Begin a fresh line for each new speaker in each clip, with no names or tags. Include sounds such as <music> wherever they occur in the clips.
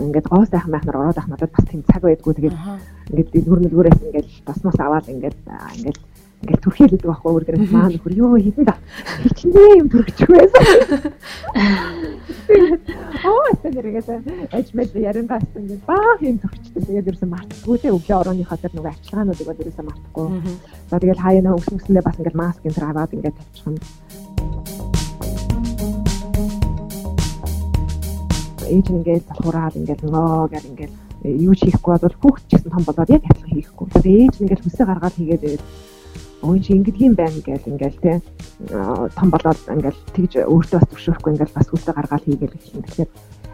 ингээд гоо сайхан байх нар ороод ах надад бас тийм цаг байдгүй. Тэгээд ингээд дэлгүр мэлгүүрээс ингээд тосмос аваад ингээд ингээд ингээд түрхийлдэг байхгүй өөр гэрээс маа нөхөр юу хийсэн да хичнээн юм түрхчих байсан. Оо тэрэгээс ажмэд ярингаас ингээд баа юм түрхчихсэн тэгээд ерөөсөн мартахгүй те өглөө орооныхоо тэр нөгөө арчилгаануудыг бол ерөөсөн мартахгүй за тэгээд хаяа өсөн өсөндөө бас ингээд маск энэ аваад ингээд тавьчих ээж нь ингээд залхуураад ингээд нөө гэл ингээд юу ч хийхгүй бол хүүхд ч гэсэн том болоод яг адилхан хийхгүй. Тэгээд ээж нь ингээд хүсээ гаргаад хийгээд байгаад өөний чи ингэдэг юм байна гэж ингээл те том болоод ингээл тэгж өөртөө бас төвшөөрөхгүй ингээл бас хүсээ гаргаад хийгээл гэх юм. Тэгэхээр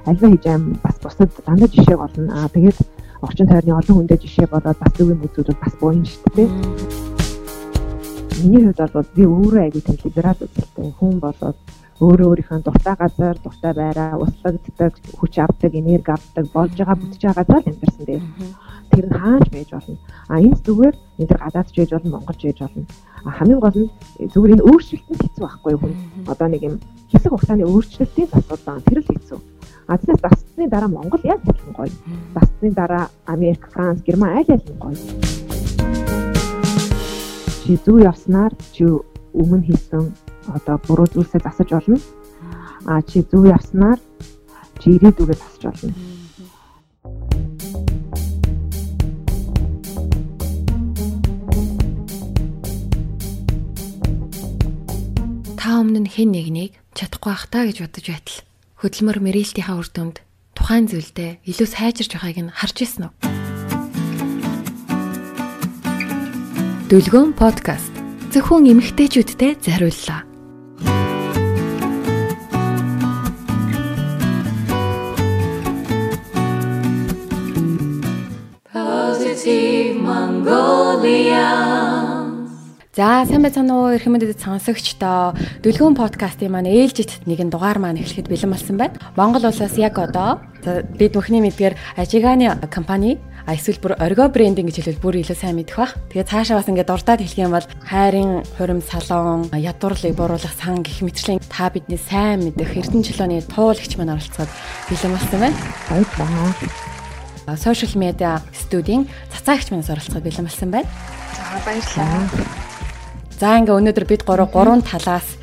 альва хийж аим бас бусад дандаа жишээ болно. Аа тэгээд орчин тойрны олон хүндээ жишээ болоод бас зөв юм үзүүлвэл бас буян шүү дээ. Миний хувьд бол би өөрөө айгүй тийм либерал үзэлтэй хүн болоод өөрөө өөрийнхөө дуртай газар, дуртай байраа, услагддаг, хүч авдаг, энерги авдаг, болж байгаа бүтэж байгаа газар амьдарсан дээ. Тэр нь хааж байж болно. А энэ зүгээр энэ төр гадаад ч байж болно, Монголч байж болно. А хамгийн гол нь зүгээр энэ өөрчлөлт нь хэцүү байхгүй юу хүн. Одоо нэг юм хэсэг хугацааны өөрчлөлтийн асуудал байна. Тэр л хэцүү. А тэгээс дасцны дараа Монгол яг хэлэн гоё. Дасцны дараа Америк, Франц, Герман аль аль нь гоё. Чи зүү явснаар чи өмнө хийсэн одоо буруу зүйлсээ засаж болно. А чи зөв явснаар чи ирээдүгээ засаж болно.
Та өмнө нь хэн нэгнийг чадахгүй бах та гэж бодож байтал хөдөлмөр мэрэлтийнхаа үр дүнд тухайн зүйлдээ илүү сайжирч байгааг нь харж ирсэн үү? Дүлгөөн подкаст зөвхөн эмэгтэйчүүдтэй зориуллаа. За сайн байцгаана уу эрхэм мэдээд сонсогчдоо Дүлгөөн подкастын маань ээлжит нэгэн дугаар маань эхлэхэд бэлэн болсон байна. Монгол улсаас яг одоо бид бүхний мэдгээр Ажиганы компани эсвэл бүр орго брендинг гэж хэлвэл бүр илүү сайн мэдэх бах. Тэгээ цаашаа бас ингээд дурдаад хэлэх юм бол хайрын хурим салон, ядуурлыг бууруулах сан гэх мэтчлэн та бидний сайн мэдэх Эрдэнэ чөлөөний туулагч маань оролцоод бэлэн болсон байна. Баярлалаа. Сошиал медиа студийн цацаагч манаас оролцоод бэлэн болсон байна.
За баярлалаа.
За ингээ өнөөдөр бид гурав гурван талаас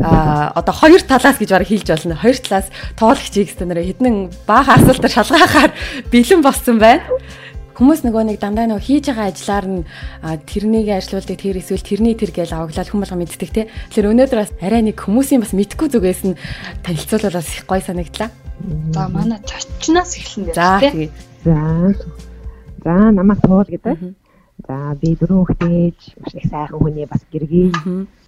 а одоо хоёр талаас гэж бараг хэлж болно. Хоёр талаас туулагч хийгстэй нэрэ хэдэн баахан асуултаар шалгаахаар бэлэн болсон байна. Хүмүүс нөгөө нэг дандаа нөгөө хийж байгаа ажиллаар нь тэрнийг ажилуулдаг тэр эсвэл тэрний тэр гэж аваглал хүмүүс мэддэг те. Тэгэхээр өнөөдөр бас арай нэг хүмүүсийн бас мэдгүй зүгээс нь танилцуулбал бас их гоё санагдлаа.
За манай зочноос эхлэн
дээр тий. За. За намайг туул гэдэг. За би дөрөв хүүхдээж маш их сайхан хүний бас гэргий.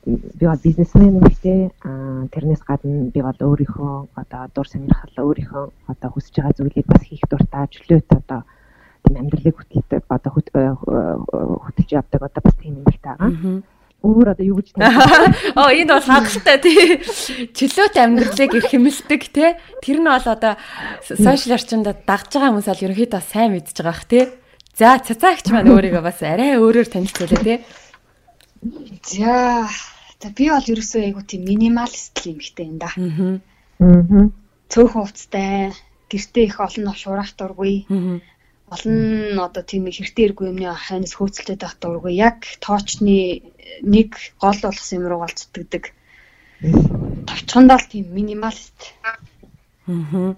Би бол бизнесмен эмэгтэй. Аа тэрнээс гадна би бол өөрийнхөө одоо дур сонирхол өөрийнхөө одоо хүсэж байгаа зүйлийг бас хийх дуртай чөлөөт одоо тийм амьдралыг хөтэлдэг одоо э, хөтөлж явдаг одоо бас тийм эмэгтэй байгаа. Өөр одоо юу гэж <laughs>
Оо энд бол хангалттай тий. Чөлөөт амьдралыг их хэмэлдэг тий. Тэр нь бол одоо сошиал орчинд дагж байгаа хүмүүс бол ерөнхийдөө сайн мэдж байгаа бах тий. За цацаагч маань өөрийгөө бас арай өөрөөр танилцуулъя тий.
За за би бол ерөөсөө айгу тийм минималист юм ихтэй энэ да. Аа. Аа. Цөөхөн хувцтай, гэртээ их олон шуурах дургүй. Аа. Олон одоо тийм хэрэгтэй эргүй юмны хойноос хөөцөлдөд байх дургүй. Яг тоочны нэг гол болгосон юм руу голцддаг. Товчхондоо л тийм минималист. Аа.
Ямар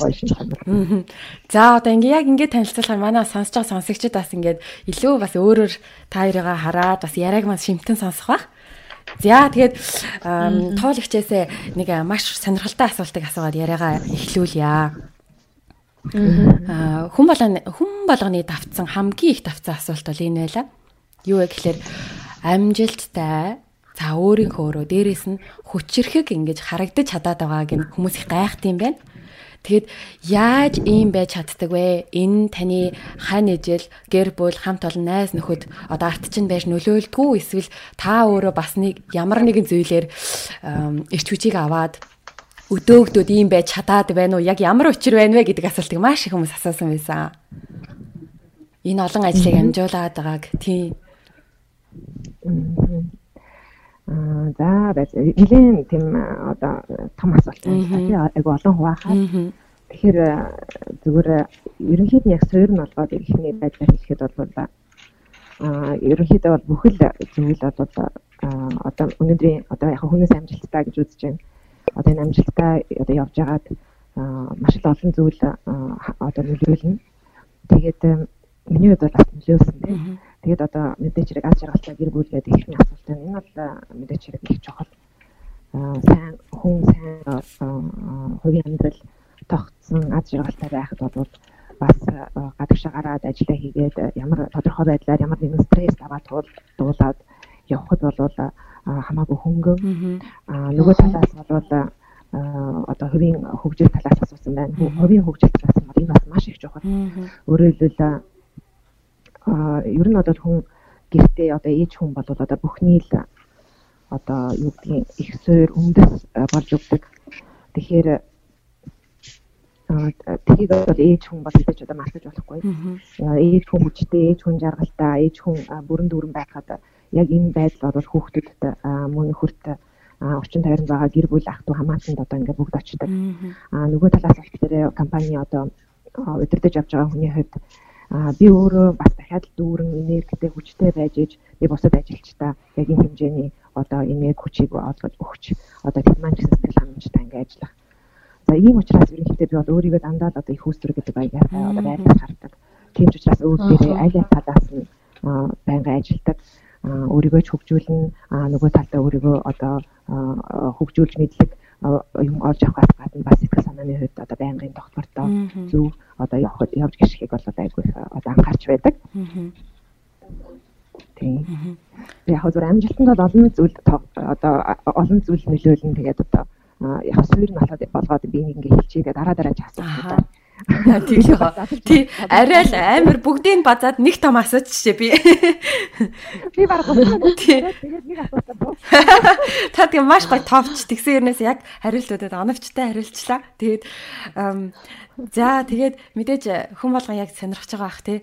гоё шиг байна.
За одоо ингээ яг ингээ танилцуулахаар манай сонсож байгаа сонсогчид бас ингээд илүү бас өөрөөр та хоёроо хараад бас яриаг маань шимтэн сонсох бах. За тэгээд тоолагчээсээ нэг маш сонирхолтой асуултыг асуугаад яриагаа эхлүүлье. Аа хүн болгоны хүн болгоны давтсан хамгийн их давтсан асуулт бол энэ байла. Юу вэ гэхээр амжилттай За өөрийнхөө өөрөө дээрэс нь хүчрэхэг ингэж харагдаж чадаад байгааг нь хүмүүс их гайхт юм байна. Тэгэд яаж ийм байж чаддаг вэ? Энэ таны хань ижил, гэр бүл, хамт олон найз нөхөд одоо арт чинь байж нөлөөлдгүү эсвэл та өөрөө бас нэг ямар нэгэн зүйлээр эрч хүчийг аваад өдөөгдөд ийм байж чадаад байна уу? Яг ямар учир байна вэ гэдэг асуултыг маш их хүмүүс асуусан байсан. Энэ олон ажлыг амжуулаад байгааг тийм
Аа за нэгэн тийм одоо том асуулт байна. Айгу олон хуваахаа. Тэгэхээр зүгээр ерөнхийд нь яг суурь нь болгоод ихний байдлаар хэлэхэд бол аа ерөнхийдөө бол бүхэл зүйл бол одоо өнөөдрийн одоо яг хүнээс амжилттай гэж үзэж байна. Одоо энэ амжилттай одоо явж байгаад маш их олон зүйл одоо нөлөөлнө. Тэгээд миний хувьд бол бас нөлөөлсөн тийм. Тэгээд одоо мэдээч хэрэг аз жаргалтай гэр бүл гэдэг ихний асуулт байна. Энэ бол мэдээч хэрэг их чухал. сайн хүн сайн хувийн амьдрал тогтсон аз жаргалтай байхад бол бас гадагшаа гараад ажиллаа хийгээд ямар тодорхой байдлаар ямар нэгэн стресс аваад дуулаад явхад бол хамаагүй хөнгөн нөгөө талаас бол одоо хувийн хөгжил талаас асуусан байна. Хувийн хөгжил талаас нь энэ бас маш их чухал. Өөрөөр хэлбэл ер нь одоо хүн гэртээ одоо ээж хүн бол одоо бүхний л одоо юу гэдгийг их суур өндөс болж өгдөг. Тэгэхээр тгийг бол ээж хүн бол мэдээж одоо мартаж болохгүй. Ээж хүн хүчтэй, ээж хүн жаргалтай, ээж хүн бүрэн дүүрэн байхад яг энэ байдал бол хүүхдэд мөн нөхөрт орчин тойронд байгаа гэр бүл ах トゥ хамаатанд одоо ингээд бүгд очдог. Аа нөгөө талаас болохоор компани одоо удирдах явж байгаа хүний хувьд би өөрөө бас дахиад дүүрэн энергитэй хүчтэй байж иж би бусад ажилчдаа яг энэ хэмжээний одоо энерги хүчийг олгож өгч одоо тэр маань гэсэн сэтгэл хангамжтай ингээд ажиллах. За ийм учраас ерөнхийдөө би бол өөрийгөө дандаа л одоо их үүсвэр гэдэг баягаар одоо байрлал хардаг. Тийм ч учраас өөр дээрээ аль аль талаас нь байнга ажилдаг өөрийгөө ч хөгжүүлнэ нөгөө талдаа өөрийгөө одоо хөгжүүлж мэдлэг юм олж авахаас гадна бас сэтгэл санааны хувьд одоо байнгын тогтвортой зөв одоо явах явж гიშхийг бол айгүй одоо анхаарч байдаг. Тийм. Яг зөв амжилтанд бол олон зүйл одоо олон зүйл нөлөөлнө тэгээд одоо яг суур нь болоод болгоод би ингээ хэлчихээ дараа дараа ч асуух.
Тийм яа. Тий арай л амар бүгдийг базаад нэг том асууч шээ би.
Би баг тэгээд нэг асуултаа боо.
Та тийм маш гоё товч тэгсэн юмнаас яг хариултуудад оновчтой хариулчлаа. Тэгээд за тэгээд мэдээж хүн болгон яг сонирхож байгаа бах тий.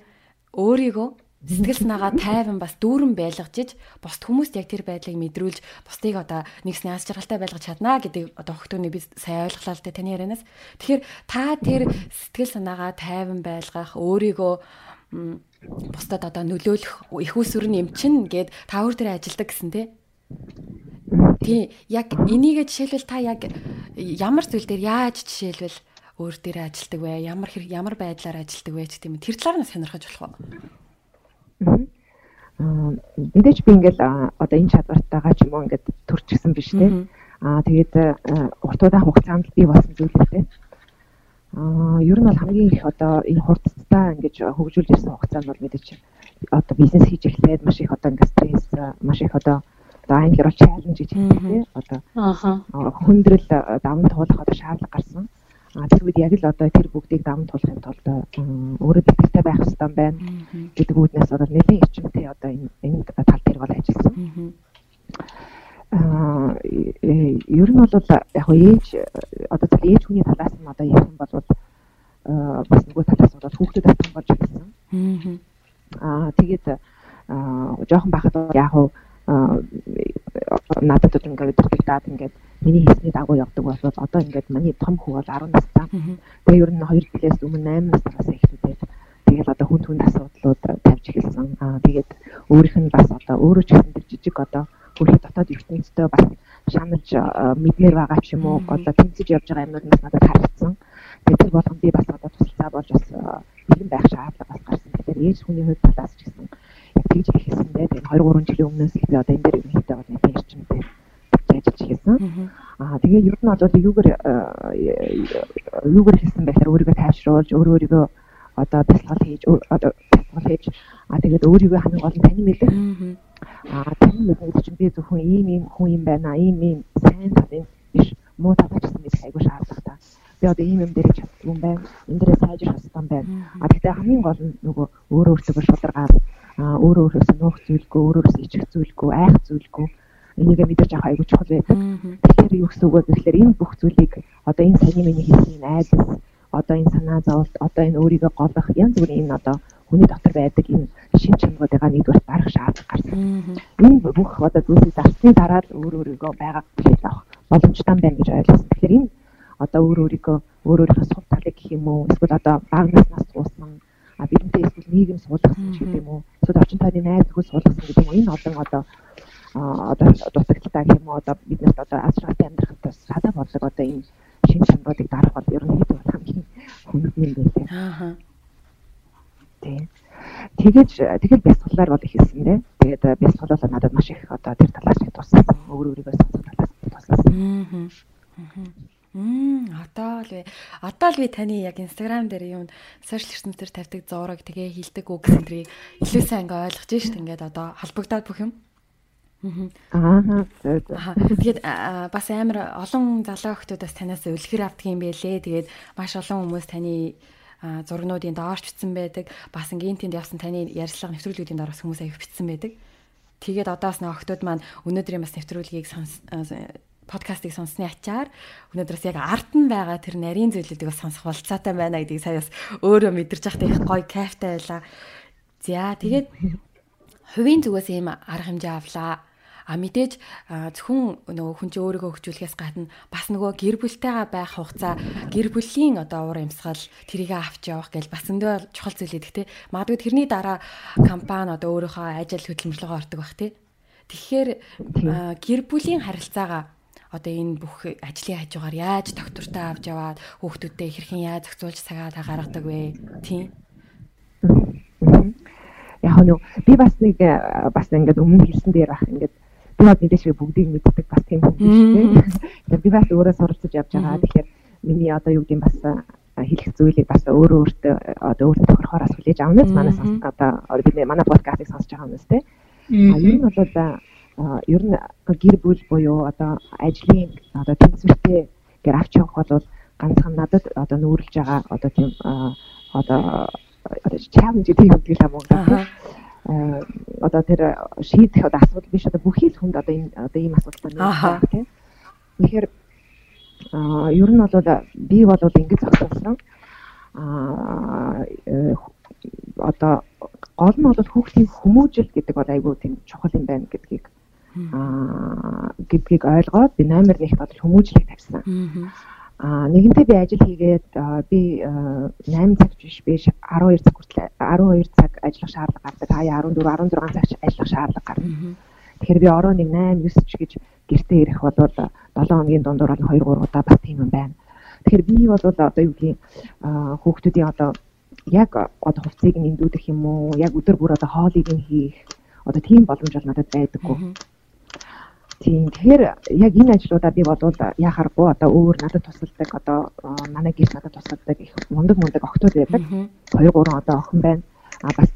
Өөрийгөө сэтгэл санаагаа тайван бас дүүрэн байлгаж иж бусд хүмүүст яг тэр байдлыг мэдрүүлж бусдыг одоо нэгсний аз жаргалтай байлгаж чаднаа гэдэг одоо хөгтөөний би сайн ойлголоо л дээ таны ярианаас. Тэгэхээр та тэр сэтгэл санаагаа тайван байлгах өөрийгөө бусдад одоо нөлөөлөх их усүрний эмчин гэд та өөр дээр ажилдаг гэсэн тий. Тий яг энийгээ жишээлбэл та яг ямар зүйл дээр яаж жишээлбэл өөр дээр ажилдаг вэ? Ямар ямар байдлаар ажилдаг вэ гэх юм тэр талаар нь сонирхож болох уу?
Мэдээж би ингээл одоо энэ чадвартайгаа ч юм уу ингээд төрчихсөн биш те. Аа тэгээд урт удаан хугацаанд би болсон зүйлтэй. Аа ер нь бол хамгийн их одоо энэ хурдтай ингэж хөгжүүлж ирсэн хугацаанд бол мэдээж одоо бизнес хийж эхлээд маш их одоо ингээд стресс маш их одоо одоо англиар бол чаленж гэж хэлдэг тийм одоо хөндрөл даван туулах одоо шаардлага гарсан. Тэр үед яг л одоо тэр бүгдийг даван туулахын тулд өөрөө битэртэй байх хэрэгтэй байна гэдэг үүднээс бол нэлийн эрчимтэй одоо энэ тал дээр бол ажилласан. Аа ер нь бол яг ээж одоо зөв ээж хүний талаас нь одоо ярих юм бол бас нөгөө талаас бол хүүхдэд татсан болж ирсэн. Аа тэгээд жоохон бахад яг надад бол ингээд өдөртөгдаад ингээд миний хийсний дагуу явдаг бол одоо ингээд миний том хүү бол 10 настай. Тэгээ ер нь 2 жилээс өмнө 8 наснаас эхлүүлээд тэгэл одоо хүн түнд асуудлууд тавьж эхэлсэн. Аа тэгээд өөрийнх нь бас одоо өөрөө ч гэсэн жижиг одоо хөрхи дотоод ертөнцтэй бас шаналж мэднэр байгаа ч юм уу одоо тэнцэж явж байгаа юмнууд нас надад харагдсан. Тэгээд тэр болгон би бас одоо тусалцаа болж бас бэлэн байх шаардлага бас гарсан. Тэгэхээр ээж хүний хувьд талаас ч гэсэн тэгж ихсэн дээ. Тэгээд 2 3 жилийн өмнөөс би одоо энэ дээр ерөнхийдөө бол нэг эрчимтэй ажиллаж хийсэн. Аа тэгээд ер нь бол юугаар юугаар хийсэн байхаар өөрийгөө тайвшруулж өөрөө өөрийгөө одоо бясалгал хийж одоо бясалгал хийж аа тэгээд өөрийгөө хамгийн гол нь тань мэдэх. Аа тань мэдэх чинь би зөвхөн ийм ийм хүн юм байна. Ийм ийм сайн талын биш муу талаа ч гэсэн мэдэх айгүй шаардлагатай. Би одоо ийм юм дээр чаддаг юм байна. Энэ дээрээ сайжрах хэрэгтэй байна. А гэхдээ хамгийн гол нь нөгөө өөрөө өөртөө шударгаад өөрөө өөрөөсөө нуух зүйлгүй, өөрөөсөө ичих зүйлгүй, айх зүйлгүй энийгээ мэдэрч авах айгүй чухал байдаг. Тэгэхээр юу гэсэн үг вэ гэхээр энэ бүх зүйлийг одоо энэ саяны миний хэлсэн айлс одоо энэ санаа зовлт одоо энэ өөрийгөө голох янз бүрийн энэ одоо хүний дотор байдаг энэ шин чанаруудыгаа нэгдүгээр дарах шаардлага гарсан. Энэ бүх одоо зүйлсийг зарсны дараа л өөр өөрийгөө байгаа хэлж авах боломжтой байна гэж ойлгосон. Тэгэхээр энэ одоо өөр өөрийгөө өөр өөрийнхөө сул талыг гэх юм уу эсвэл одоо баг наснаас суусан а бидэнтэй эсвэл нийгэм суулгасан ч гэдэг юм уу эсвэл орчин тойрны найз нөхөд суулгасан гэдэг юм уу энэ олон одоо одоо дутагдaltaа гэх юм уу одоо биднээс одоо аз жаргалтай амьдрахад садаа бодлого одоо энэ шин чанаруудыг дарах бол ерөнхийдөө хамгийн хүндэн юм байлээ. Аа. Тийм. Тэгэж тэгэл бясалгалаар бол их хэлсэн дээ. Тэгээд бясалгал бол надад маш их одоо тэр талаас их туссан. Өөр өөрийгөө сонсох талаас тусласан. Аа.
Мм одоо л вэ. Одоо л би таны яг Instagram дээр юм сошиал ертөнцийн тавьдаг зураг тэгээ хилдэг үг гэсэн тэрийг илүү сайн ингээ ойлгож шít ингээд одоо холбогдоод бүх юм. Аа. Тэгээд бас амар олон залуу хүмүүсээс танаас үлгэр юм байлээ. Тэгээд маш олон хүмүүс таны зургнуудын доорч битсэн байдаг. Бас ингийн тэнд явсан таны ярилцлага нэвтрүүлгүүдийн доор бас хүмүүс аяг битсэн байдаг. Тэгээд одоос нөө охтууд маань өнөөдрийн бас нэвтрүүлгийг подкастыг сонссны ачаар өнөөдрөөс яг арт нь байгаа тэр нарийн зүйлүүдийг бас сонсох болцоотой байна гэдгийг сая бас өөрөө мэдэрч байхдаа их гоё кайфтай байлаа. За тэгээд <laughs> хувийн зүгээс ийм арга хэмжээ авлаа. А мэдээж зөвхөн нөгөө хүн чинь өөрийгөө хөгжүүлэхээс гадна бас нөгөө гэр бүлтэйгээ байх хугацаа гэр бүлийн одоо уур амьсгал тэрийг авч явах гэж бас өндөө чухал зүйл гэдэг те. Магадгүй тэрний дараа компани одоо өөрийнхөө ажил хөдөлмөрлөгөө ортог бах те. Тэгэхээр гэр бүлийн харилцаагаа одоо энэ бүх ажлын хажуугаар яаж доктортой авч яваад хүүхдүүдтэй хэрхэн яаж зохицуулж цагаа та гаргадаг вэ? Тийм.
Яг нь би бас нэг бас ингээд өмнө хэлсэн дээр ах ингээд би бол мэдээж бүгдийг мэддэг бас тийм хүн дээ. Тэгэхээр би бас өөрөө суралцж явж байгаа. Тэгэхээр миний одоо юу гэдэг нь бас хэлэх зүйлийг бас өөрөө өөртөө одоо өөртөө тохирохоор бас хүлээж авнаас манаас одоо бид манай подкастыг сонсож байгаа хүмүүс те. А ер нь бол ер нь гэр бүл буюу одоо ажлын одоо тэнцвэртэй гэр авч явах бол ганцхан надад одоо нүүрлж байгаа одоо тийм одоо чаленж гэдэг юм шиг л юм уу одоо тэр шийдэх одоо асуудал биш одоо бүхий л хүнд одоо энэ одоо ийм асуудал байна тийм. Тэгэхээр аа ер нь бол би бол ингэж зогсоосон. Аа э, одоо гол нь бол хүүхдийн хүмүүжил гэдэг бол айгүй тийм чухал юм байна гэдгийг аа гэдгийг ойлгоод би номер нэгт бол хүмүүжлийг тавьсан. Аа нэгэнтээ би ажил хийгээд би 8 цаг биш биш 12 цаг хүртэл 12 цаг ажиллах шаардлага гардаг. Хаяа 14 16 цаг ажиллах шаардлага гарна. Тэгэхээр би ороо нэг 8 9 ч гэж гэртээ ирэх бол 7 хоногийн дундуур бол 2 3 удаа бас тийм юм байна. Тэгэхээр би бол одоо юу гэх хүүхдүүдийн одоо яг одоо хувцсыг нэмдүүлэх юм уу? Яг өдөр бүр одоо хоолыг нь хийх одоо тийм боломж бол надад байдаггүй. Тийм. Тэгэхээр яг энэ ажлуудаа би бодвол яхааргүй одоо өөр надад тусалдаг одоо манай гэр надад тусалдаг их мундаг мундаг охтууд байдаг. 2 3 одоо охин байна. А бас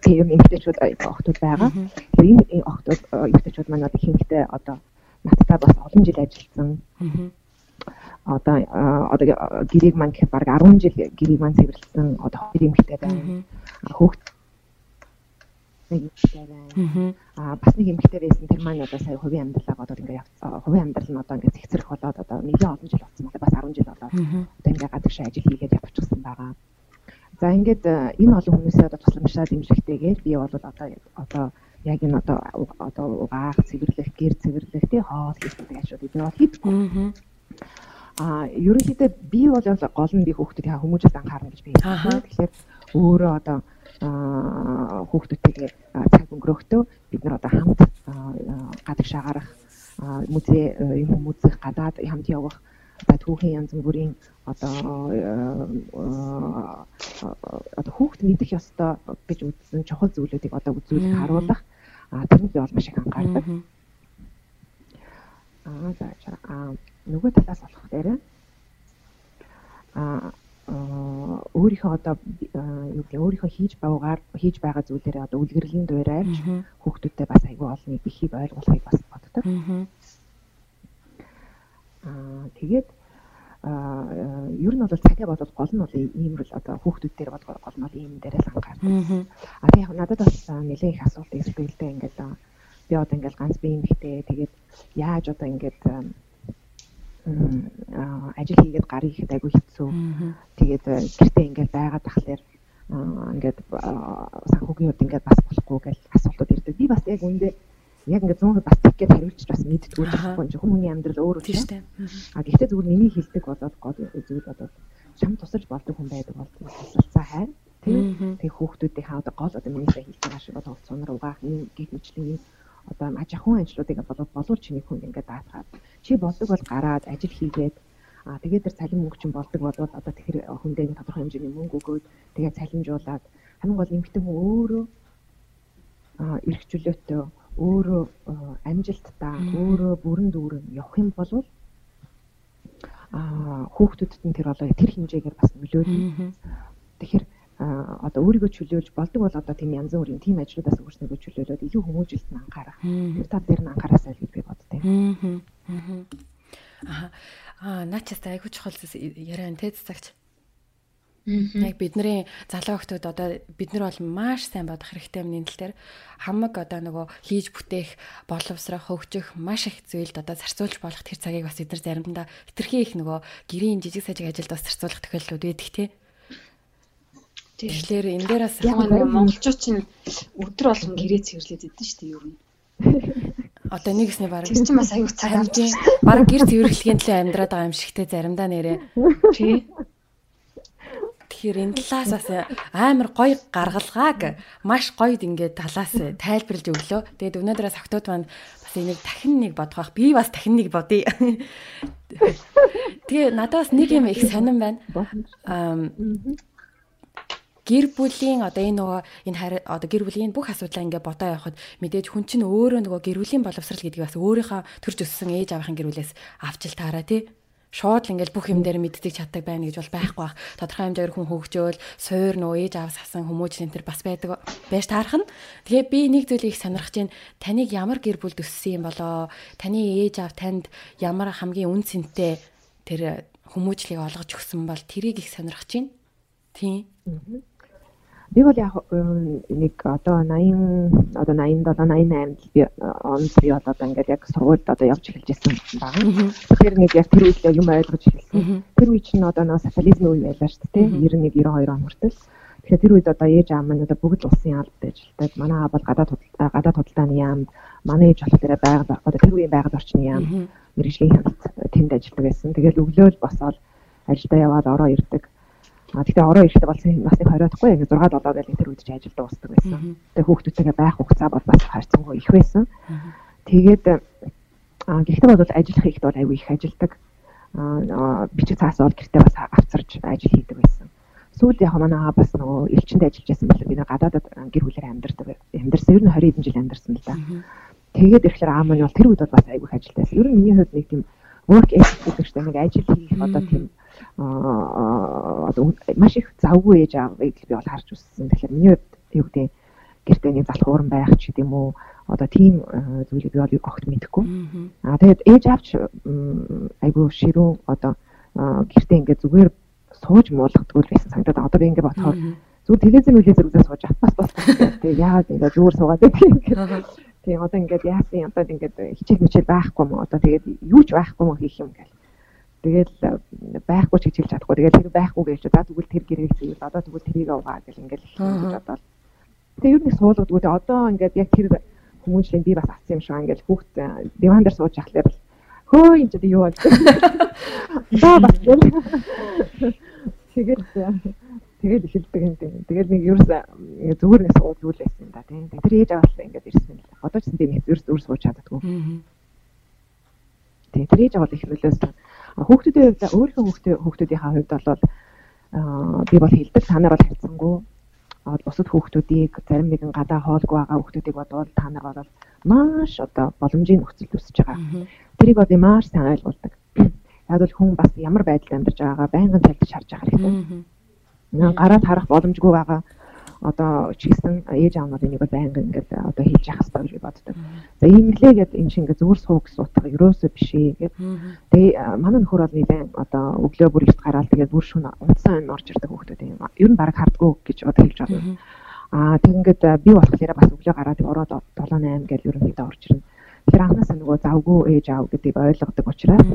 тийм эмэгтэйчүүд охтууд байгаа. Тэгэхээр энэ охтууд эмэгтэйчүүд маань одоо ихэнхдээ одоо надтай бас олон жил ажилласан. Одоо одоо гэрийг маань гэхэд баг 10 жил гэрийг маань цэвэрлсэн одоо хоёр эмэгтэй байна. Хүүхд нэг эмэгтэй байна. Аа бас нэг эмэгтэй байсан тэр маань одоо сая хувийн амьдралаа бодоод ингээ хувийн амьдрал нь одоо ингээ цэгцэрэх болоод одоо нэлээд олон жил болсон байна. Бас 10 жил болоод одоо ингээ гадагшаа ажил хийгээд явчихсан байгаа. За ингээд энэ олон хүмүүсээ одоо тусламжлаад дэмжихтэйгээр би бол одоо одоо яг энэ одоо одоо угаах, цэвэрлэх, гэр цэвэрлэх, тий хоол хийх ажлуудыг би бол хийдэггүй. Аа ерөнхийдөө би бол гол нь би хүүхдүүдийн хүмүүжил анхаарна гэж би хэлсэн. Тэгэхээр өөрөө одоо хүүхдүүдтэйгээ цаг өнгөрөхдөө бид нар одоо хамт гадагшаа гарах музей юм хүмүүзэх гадаад хамт явах за түүхийн янз бүрийн одоо одоо хүүхд мэдэх ёстой гэж үзсэн чухал зүйлүүдийг одоо үзүүлэх харуулах тэрнд би бол маш их анхаардаг. Аа за нөгөө талаас болох дээрээ. Аа өөрийнхөө одоо юу гэх өөрийнхөө хийж байгаагаар хийж байгаа зүйлээрээ одоо үлгэрлийн дуурайж хүүхдүүдтэй бас айгүй олон бихийг ойлгуулахыг бас боддог. Аа тэгээд аа ер нь бол цагаа бодвол гол нь бол иймэрл одоо хүүхдүүд дээр бол гол нь бол ийм дээрээс анхаардаг. А тэг яг надад бас нэлээд их асуулт ирсгэлтэй ингээд би одоо ингээд ганц би юм ихтэй. Тэгээд яаж одоо ингээд ажил хийгээд гарыг ихэд айгүй хэцүү. Тэгээд э, гэртээ ингээд байгаад тахлаар ингээд санхүүгийн хувьд ингээд бас болохгүй гэж асуултууд ирдэг. Би бас яг үндэ яг ингээд 100% бас тэг гэж хариулж бас мэддэггүй байхгүй юм. Хүмүүний амьдрал өөр
тийм шүү дээ.
А гэхдээ зүгээр миний хэлдэг болоод гол зүйл болоод чам тусаж болдог хүн байдаг бол тусалцаа хайр тийм тэг хүүхдүүдийн хаа одоо гол одоо миний хэлсэн ашиг бол цунар угаах юм гих мэтлэгийн одоо аж ахуйн ажлуудыг болоод болов чиний хүн ингээд даатгаад чи болдог бол гараад ажил хийгээд А тэгээд тэр цалин мөнгө чинь болдог болвол одоо тэгэхээр хүндээ нэг тодорхой хэмжээний мөнгө өгөөд тэгээд цалинжуулаад хамгийн гол эмэгтэй хүн өөрөө а эрх чөлөөтэй өөрөө амжилттай өөрөө бүрэн дүүрэн явах юм бол а хүүхдүүдэд нь тэр одоо тэр хэмжээгээр бас нөлөөлнө. Тэгэхээр одоо өөрийгөө чөлөөлж болдог бол одоо тийм янз бүрийн тийм ажлуудаас өөрснийгөө чөлөөлөөд илүү хүмүүжилт нь анхаарах. Тэр тал дээр нь анхаараасай гэж би боддог.
Аа. Аа, наачаас айгүй чухал яриа энэ тэд цагч. Яг бидний залуу хүмүүс одоо бид нар бол маш сайн бодох хэрэгтэй юм энэ тал дээр хамаг одоо нөгөө хийж бүтээх боловсрох хөгжих маш их зүйлд одоо зарцуулж болох тэр цагийг бас бид нар заримдаа хитрхи их нөгөө гэрийн жижиг сажиг ажилд бас зарцуулах тохиолдлууд байдаг тий. Тэгэхээр энэ дээр бас
яг монголчууд чинь өдөр болгон гэрээ цэвэрлээд идэв шүү дээ юу юм.
Одоо нэгсний баг.
Тэр чинь бас аюу цаг авч.
Бараг гэр цэвэрлэхийн төлөө амьдраад байгаа юм шигтэй заримдаа нэрээ. Тий. Тэгэхээр энэ талаас бас амар гоё гаргалгааг маш гоёд ингээд талаас тайлбарлаж өглөө. Тэгээд өнөөдрөөс октод манд бас энийг дахин нэг бодох. Би бас дахин нэг бодъё. Тэгээ надаас нэг юм их сонирн байна. Гэр бүлийн одоо энэ нөгөө энэ одоо гэр бүлийн бүх асуудлаа ингээ бодоо явахад мэдээж хүн чинь өөрөө нөгөө гэр бүлийн боловсрал гэдгийг бас өөрийнхөө төрж өссөн ээж аавын гэр бүлээс авч л таараа тий шууд ингээл бүх юм дээр мэддэг чаддаг байна гэж бол байхгүй бах. Тодорхой хэмжээгээр хүн хөгжөөл, суур нөө ээж аавс хасан хүмүүжлийн төр бас байдаг байж таарах нь. Тэгээ би нэг зүйлийг сонирхож байна. Таныг ямар гэр бүлд өссөн юм болоо? Таны ээж аав танд ямар хамгийн үн цэнтэй тэр хүмүүжлийг олгож өгсөн бол тэрийг их сонирхож байна. Тийм.
Би бол яг нэг одоо 80 одоо 87 88 би онд би одоо ингээд яг сургуульд одоо явж эхэлж байсан баг. Тэгэхээр нэг яг тэр үед юм ойлгож эхэлсэн. Тэр үе чинь одоо нөө социализмын үе байлаа шүү дээ. 91 92 он хүртэл. Тэгэхээр тэр үед одоо ээж аав маань одоо бүгд улсын албад ажилладаг. Манай аав бол гадаад гадаад худалдааны яамд, манай ээж болохоор тэр байгаль одоо тэр үеийн байгаль орчны яам мэрэгжлийн хяналт тэнд ажилладаг байсан. Тэгээд өглөө л босоод ажилдаа яваад ороо ирдэг А тэгтээ ороо ирэхдээ болсон насны 20-ахгүй яг 6 7 гэж тэр үед чи ажилд дуусдаг байсан. Тэгээ хүүхдүүдтэйгээ байх хугацаа бол бас харьцангуй их байсан. Тэгээд гэхдээ бол ажиллах ихд бол аягүй их ажилдаг. Бичиг цаас бол гэртээ бас авцарч ажил хийдэг байсан. Сүүлд яг манай аа бас нөгөө элчинд ажиллаж байсан бол би гадаадад гэр бүлээр амьдардаг амьдарсан. Ер нь 20 хэдэн жил амьдарсан л да. Тэгээд ирэхээр аа маань бол тэр үед бол бас аягүй их ажилтай байсан. Ер нь миний хувьд нэг тийм work ethic гэдэг чинь нэг ажил хийх одоо тийм маш их завгүй ээж аавыг би бол харж үзсэн. Тэгэхээр миний хувьд юу гэдэг гэртээ нэг залхууран байх ч гэдэм үү одоо тийм зүйлийг би бол огт мэдэхгүй. Аа тэгээд ээж аавч айгүй ширүүн одоо гэртээ ингээд зүгээр сууж муулгадаг байсан санагдаад одоо би ингээд бодохоор зүгээр телевизэн үлээ зэрэгдээ сууж атмас бас тэгээд яагаад ингээд зүгээр суугаад байдаг юм ингээд тийм одоо ингээд яасан одоо ингээд хичээл мичээл байхгүй мó одоо тэгээд юу ч байхгүй мó хийх юм гэл Тэгэл байхгүй ч гэж хэлж чадахгүй. Тэгэл тэр байхгүй гэж за тэгвэл тэр гэрээг зэвэл одоо тэгвэл тэрийг угаа гэл ингээл хэлж бодоод. Тэгээ юу нэг суулгадгүй. Тэгээ одоо ингээд яг тэр хүмүүжлийн би бас авсан юм шиг ингээл хүүхд диван дээр сууж ахлаар хөө энэ ч юу болж. <laughs> За бас гэл. Тэгээд тэгэл эхэлдэг юм тийм. Тэгэл нэг ерөөс зүгээр нэг сууж үйл байсан да тийм. Тэр ээж аваалаа ингээд ирсэн л. Одоо ч тийм ерөөс өөр сууж чаддаггүй. Тийм тэр ээж аваад их нөлөөсөн Хүүхдүүдийн хувьд өөрийнхөө хүүхдээ хүүхдүүдийнхээ хувьд бол би бол хэлдэг та нар бол хэлцэнгүй бусад хүүхдүүдийг зарим нэгэн гадаа хоолгүй байгаа хүүхдүүдийг бодвол та нар бол маш одоо боломжийн нөхцөлд өсөж байгаа. Тэрийг бол маш сайн ойлгуулдаг. Яг л хүн бас ямар байдалд амьдарч байгаагаа байнгын тайлж харж байгаа хэрэгтэй. Гараад харах боломжгүй байгаа одоо ч гэсэн ээж аав нарын нэг байнга ингээд одоо хийж явах хэрэгтэй гэж боддог. За иймлээ гэд энэ шиг ингээд зүгээр сууг гэсэн утга ерөөсөө биш ээ гэд. Тэгээ манай нөхөр бол нэлээд одоо өглөө бүр ихт гараал тэгээд бүр шөнө унтсан орж ирдэг хүмүүс юм. Ер нь баг хардггүй гэж одоо хэлж байна. Аа тэг ингээд би болохоор бас өглөө гараад ороод 7 8 гэж ерөнхийдөө орж ирнэ. Тэгэхээр анхнаасаа нөгөө завгүй ээж аав гэдгийг ойлгодог учраас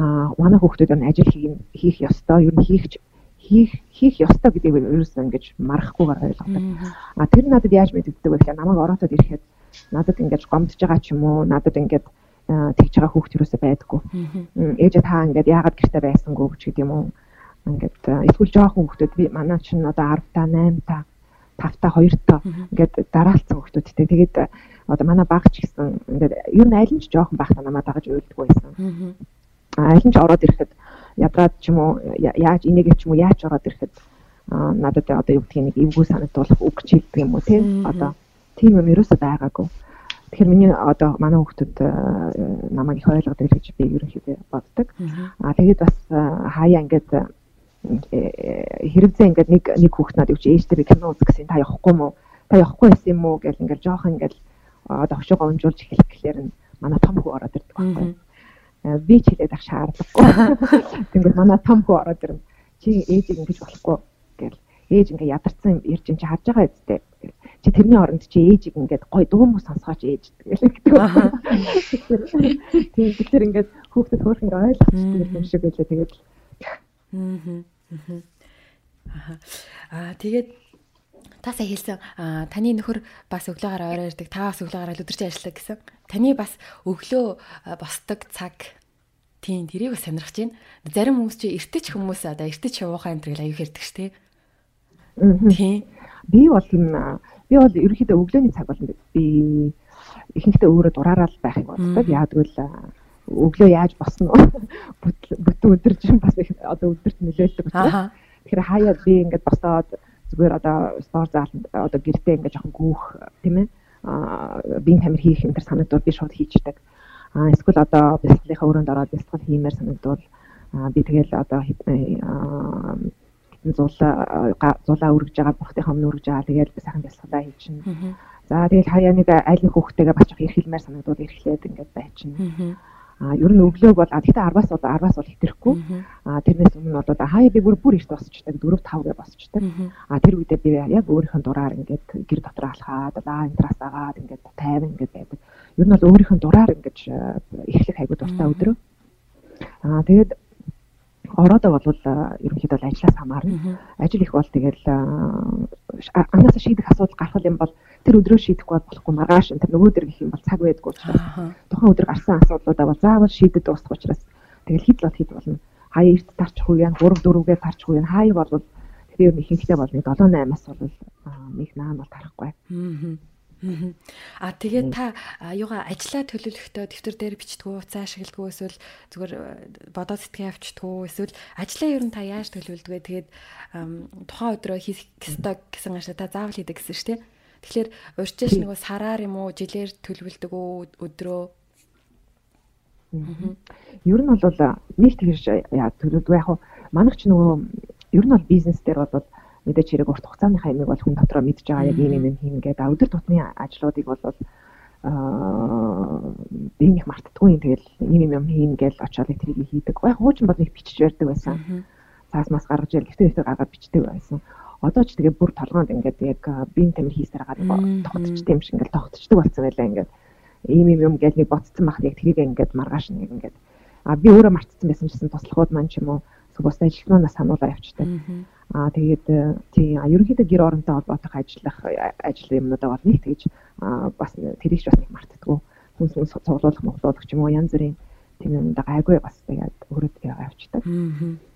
аа манай хүүхдүүд нь ажил хийх ёстой, ер нь хийх хийх хийх ёстой гэдгийг ерөөсөө ингэж марахгүйгээр ойлгодог. А тэр надад яаж мэддэгдэг вэ гэхээр намайг ороотод ирэхэд надад ингэж гомдж байгаа ч юм уу надад ингэж тэгж байгаа хүүхд юусоо байдаггүй. Ээжээ та ингээд яагаад гэртээ байсангүй гэж гэдэг юм уу. Ингээд эсвэл жоохон хүүхдүүд би манай чинь одоо 10 та 8 та 5 та 2 та ингээд дараалцсан хүүхдүүдтэй. Тэгээд одоо манай баг ч гэсэн ингээд ер нь аль нь ч жоохон багтаа намайг дагаж уйлдаг байсан. Аль нь ч ороод ирэхэд ядраад ч юм уу яаж энийг ч юм уу яаж ороод ирэхэд надад одоо юу гэдгийг нэг эвгүй санагдуулах үг ч хэлдэг юм уу тийм одоо тийм юм ерөөсөө байгаагүй. Тэгэхээр миний одоо манай хүүхдүүд намайг их ойлгодог гэж би ерөнхийдөө боддог. Аа тэгээд бас хаяа ингээд хэрэгцээ ингээд нэг нэг хүүхд надад юу ээж дээр кино үзэх гэсэн та явахгүй мó та явахгүй байсан юм уу гэл ингээд жоох ингээд одоо хошоо гомжуулж эхлэх гэхлээр нь манай том хүү ороод ирдэг байхгүй. Би ч хэлээд ах шаардлагагүй. Тэгвэл манай том хүү ороод ирнэ. Чи ээжийг ингэж болохгүй гэл ээж ингээ ядарсан ирж ин чи харж байгаа үстэй. Чи тэрний оронд чи ээжийг ингээд гой муу сонсгооч ээж гэдэг. Тийм тэгэхээр ингээд хүүхдэд хөөрхөн ойлгочихсон юм шиг байлаа тэгээд.
Аа. Аа тэгээд та сая хэлсэн таны нөхөр бас өглөөгөр орой ирдэг та бас өглөөгөр өдөрч ажилладаг гэсэн. Таны бас өглөө босдог цаг тийм тэрийг бас сонирхож байна. Зарим хүмүүс чи эртэж хүмүүс одоо эртэж явахаа энэ аюу хэрдэг штэ.
Тийм. Би бол тийм би бол ерөнхийдөө өглөөний цаг болно би ихэнхдээ өөрөө дураараа л байхыг боддог. Яагтвэл өглөө яаж босно <laughs> бүтэн өдөр чинь бас одоо өдөрт нөлөөлдөг учраас. Тэгэхээр хаяа би ингээд босоод зүгээр одоо спорт зааланд одоо гэртээ ингээд жоохон гүүх тийм ээ бие тамир хийх энэ төр санагдвал би шууд хийчихдэг. А эсвэл одоо бяцлалынхаа өрөөнд ороод бяцлал хиймээр санагдвал би тэгэл одоо зулаа зулаа өргөж байгаа бурхтынхаа өмнө өргөж байгаа тэгэл сайхан бяцлалаа хийчихнэ. За тэгэл хаяа нэг аль нэг хүүхдтэйгээ бачих эрхэлмээр санагдвал эрхлээд ингээд байчихна. А ер нь өглөө бол гэхдээ 10-аас бол 10-аас бол хэтрэхгүй. А тэрнээс өмнө бол хаяа би бүр бүр ихт босчдаг 4 5 гэ босчдаг. А тэр үедээ би яг өөрийнхөө дураар ингээд гэр дотор алхаад за энтраас агаад ингээд 50 ингээд байдаг. Ер нь бол өөрийнхөө дураар ингээд эхлэх хайгуу дуртай өдрөө. А тэгээд ороодоо бол ерөнхийдөө бол ажлаас хамаарна. Ажил их бол тэгэл анаас шийдэх асуудал гарах юм бол тэр өдрөө шийдэхгүй болохгүй маргааш тэр нөгөө өдөр гэх юм бол цаг байдгүй учраас тухайн өдөр гарсан асуудлуудаа бол заавал шийдэд дуусах учраас тэгэл хит лот хит болно. Хаяа эрт тарчих уу яа 3 4-гээ тарчих уу яа хаяа бол тэр ер нь ихэнхдээ бол нэг 7 8-аас бол нэг наан бол тарахгүй.
А тэгээд та юугаа ажиллаа төлөвлөхдөө дэвтэр дээр бичдэггүй, уцаа ашигладгүй эсвэл зүгээр бодоод сэтгэн авчдаггүй эсвэл ажиллаа ер нь та яаж төлөвлөдөг вэ? Тэгээд тухайн өдрөө хийх ёстой гэсэн ашиг та заавал хийдэг гэсэн шүү дээ. Тэгэхээр урьдчилж нөгөө сараар юм уу жилээр төлөвлөдөг үү өдрөө?
Ер нь бол нэг тэгж яа төлөвлөдөг яг манайх ч нөгөө ер нь бол бизнес дээр бол мэдээж хэрэг урт хугацааны хаймыг бол хүн дотроо мэдж байгаа яг ийм юм хийнэ гэдэг. Өдөр тутмын ажлуудыг бол аа би нэг мартдаггүй юм. Тэгэл ийм юм хийнэ гэж очиод тэрийг хийдэг. Яг хуучин бол нэг бичиж ярьдаг байсан. Цаас мас гаргаж ир гэхдээ ихтэй гаргаад бичдэг байсан. Одоо ч тэгээ бүр толгоонд ингээд яг биеийн тамир хийсээр гараад тогтчих тийм шиг ингээд тогтчдөг болсон байлаа ингээд. Ийм юм юм гэж нэг ботцсон баг яг тэрийг ингээд маргааш нэг ингээд а би өөрөө мартсан байсан гэсэн туслахууд маань ч юм уу бус ажилтнуудаа сануулаа явчихдаг. Аа тэгээд тийм ерөнхийдөө гэр оронтой холбоотой ажиллах ажил юмнуудаа бол нэг тэгж бас тэрийгч бас нэг мартдаггүй. Хүнс хүнс цуглуулах моглуулах ч юм уу янз бүрийн тийм юм да гайгүй бас тэгээд өөрөө явчихдаг.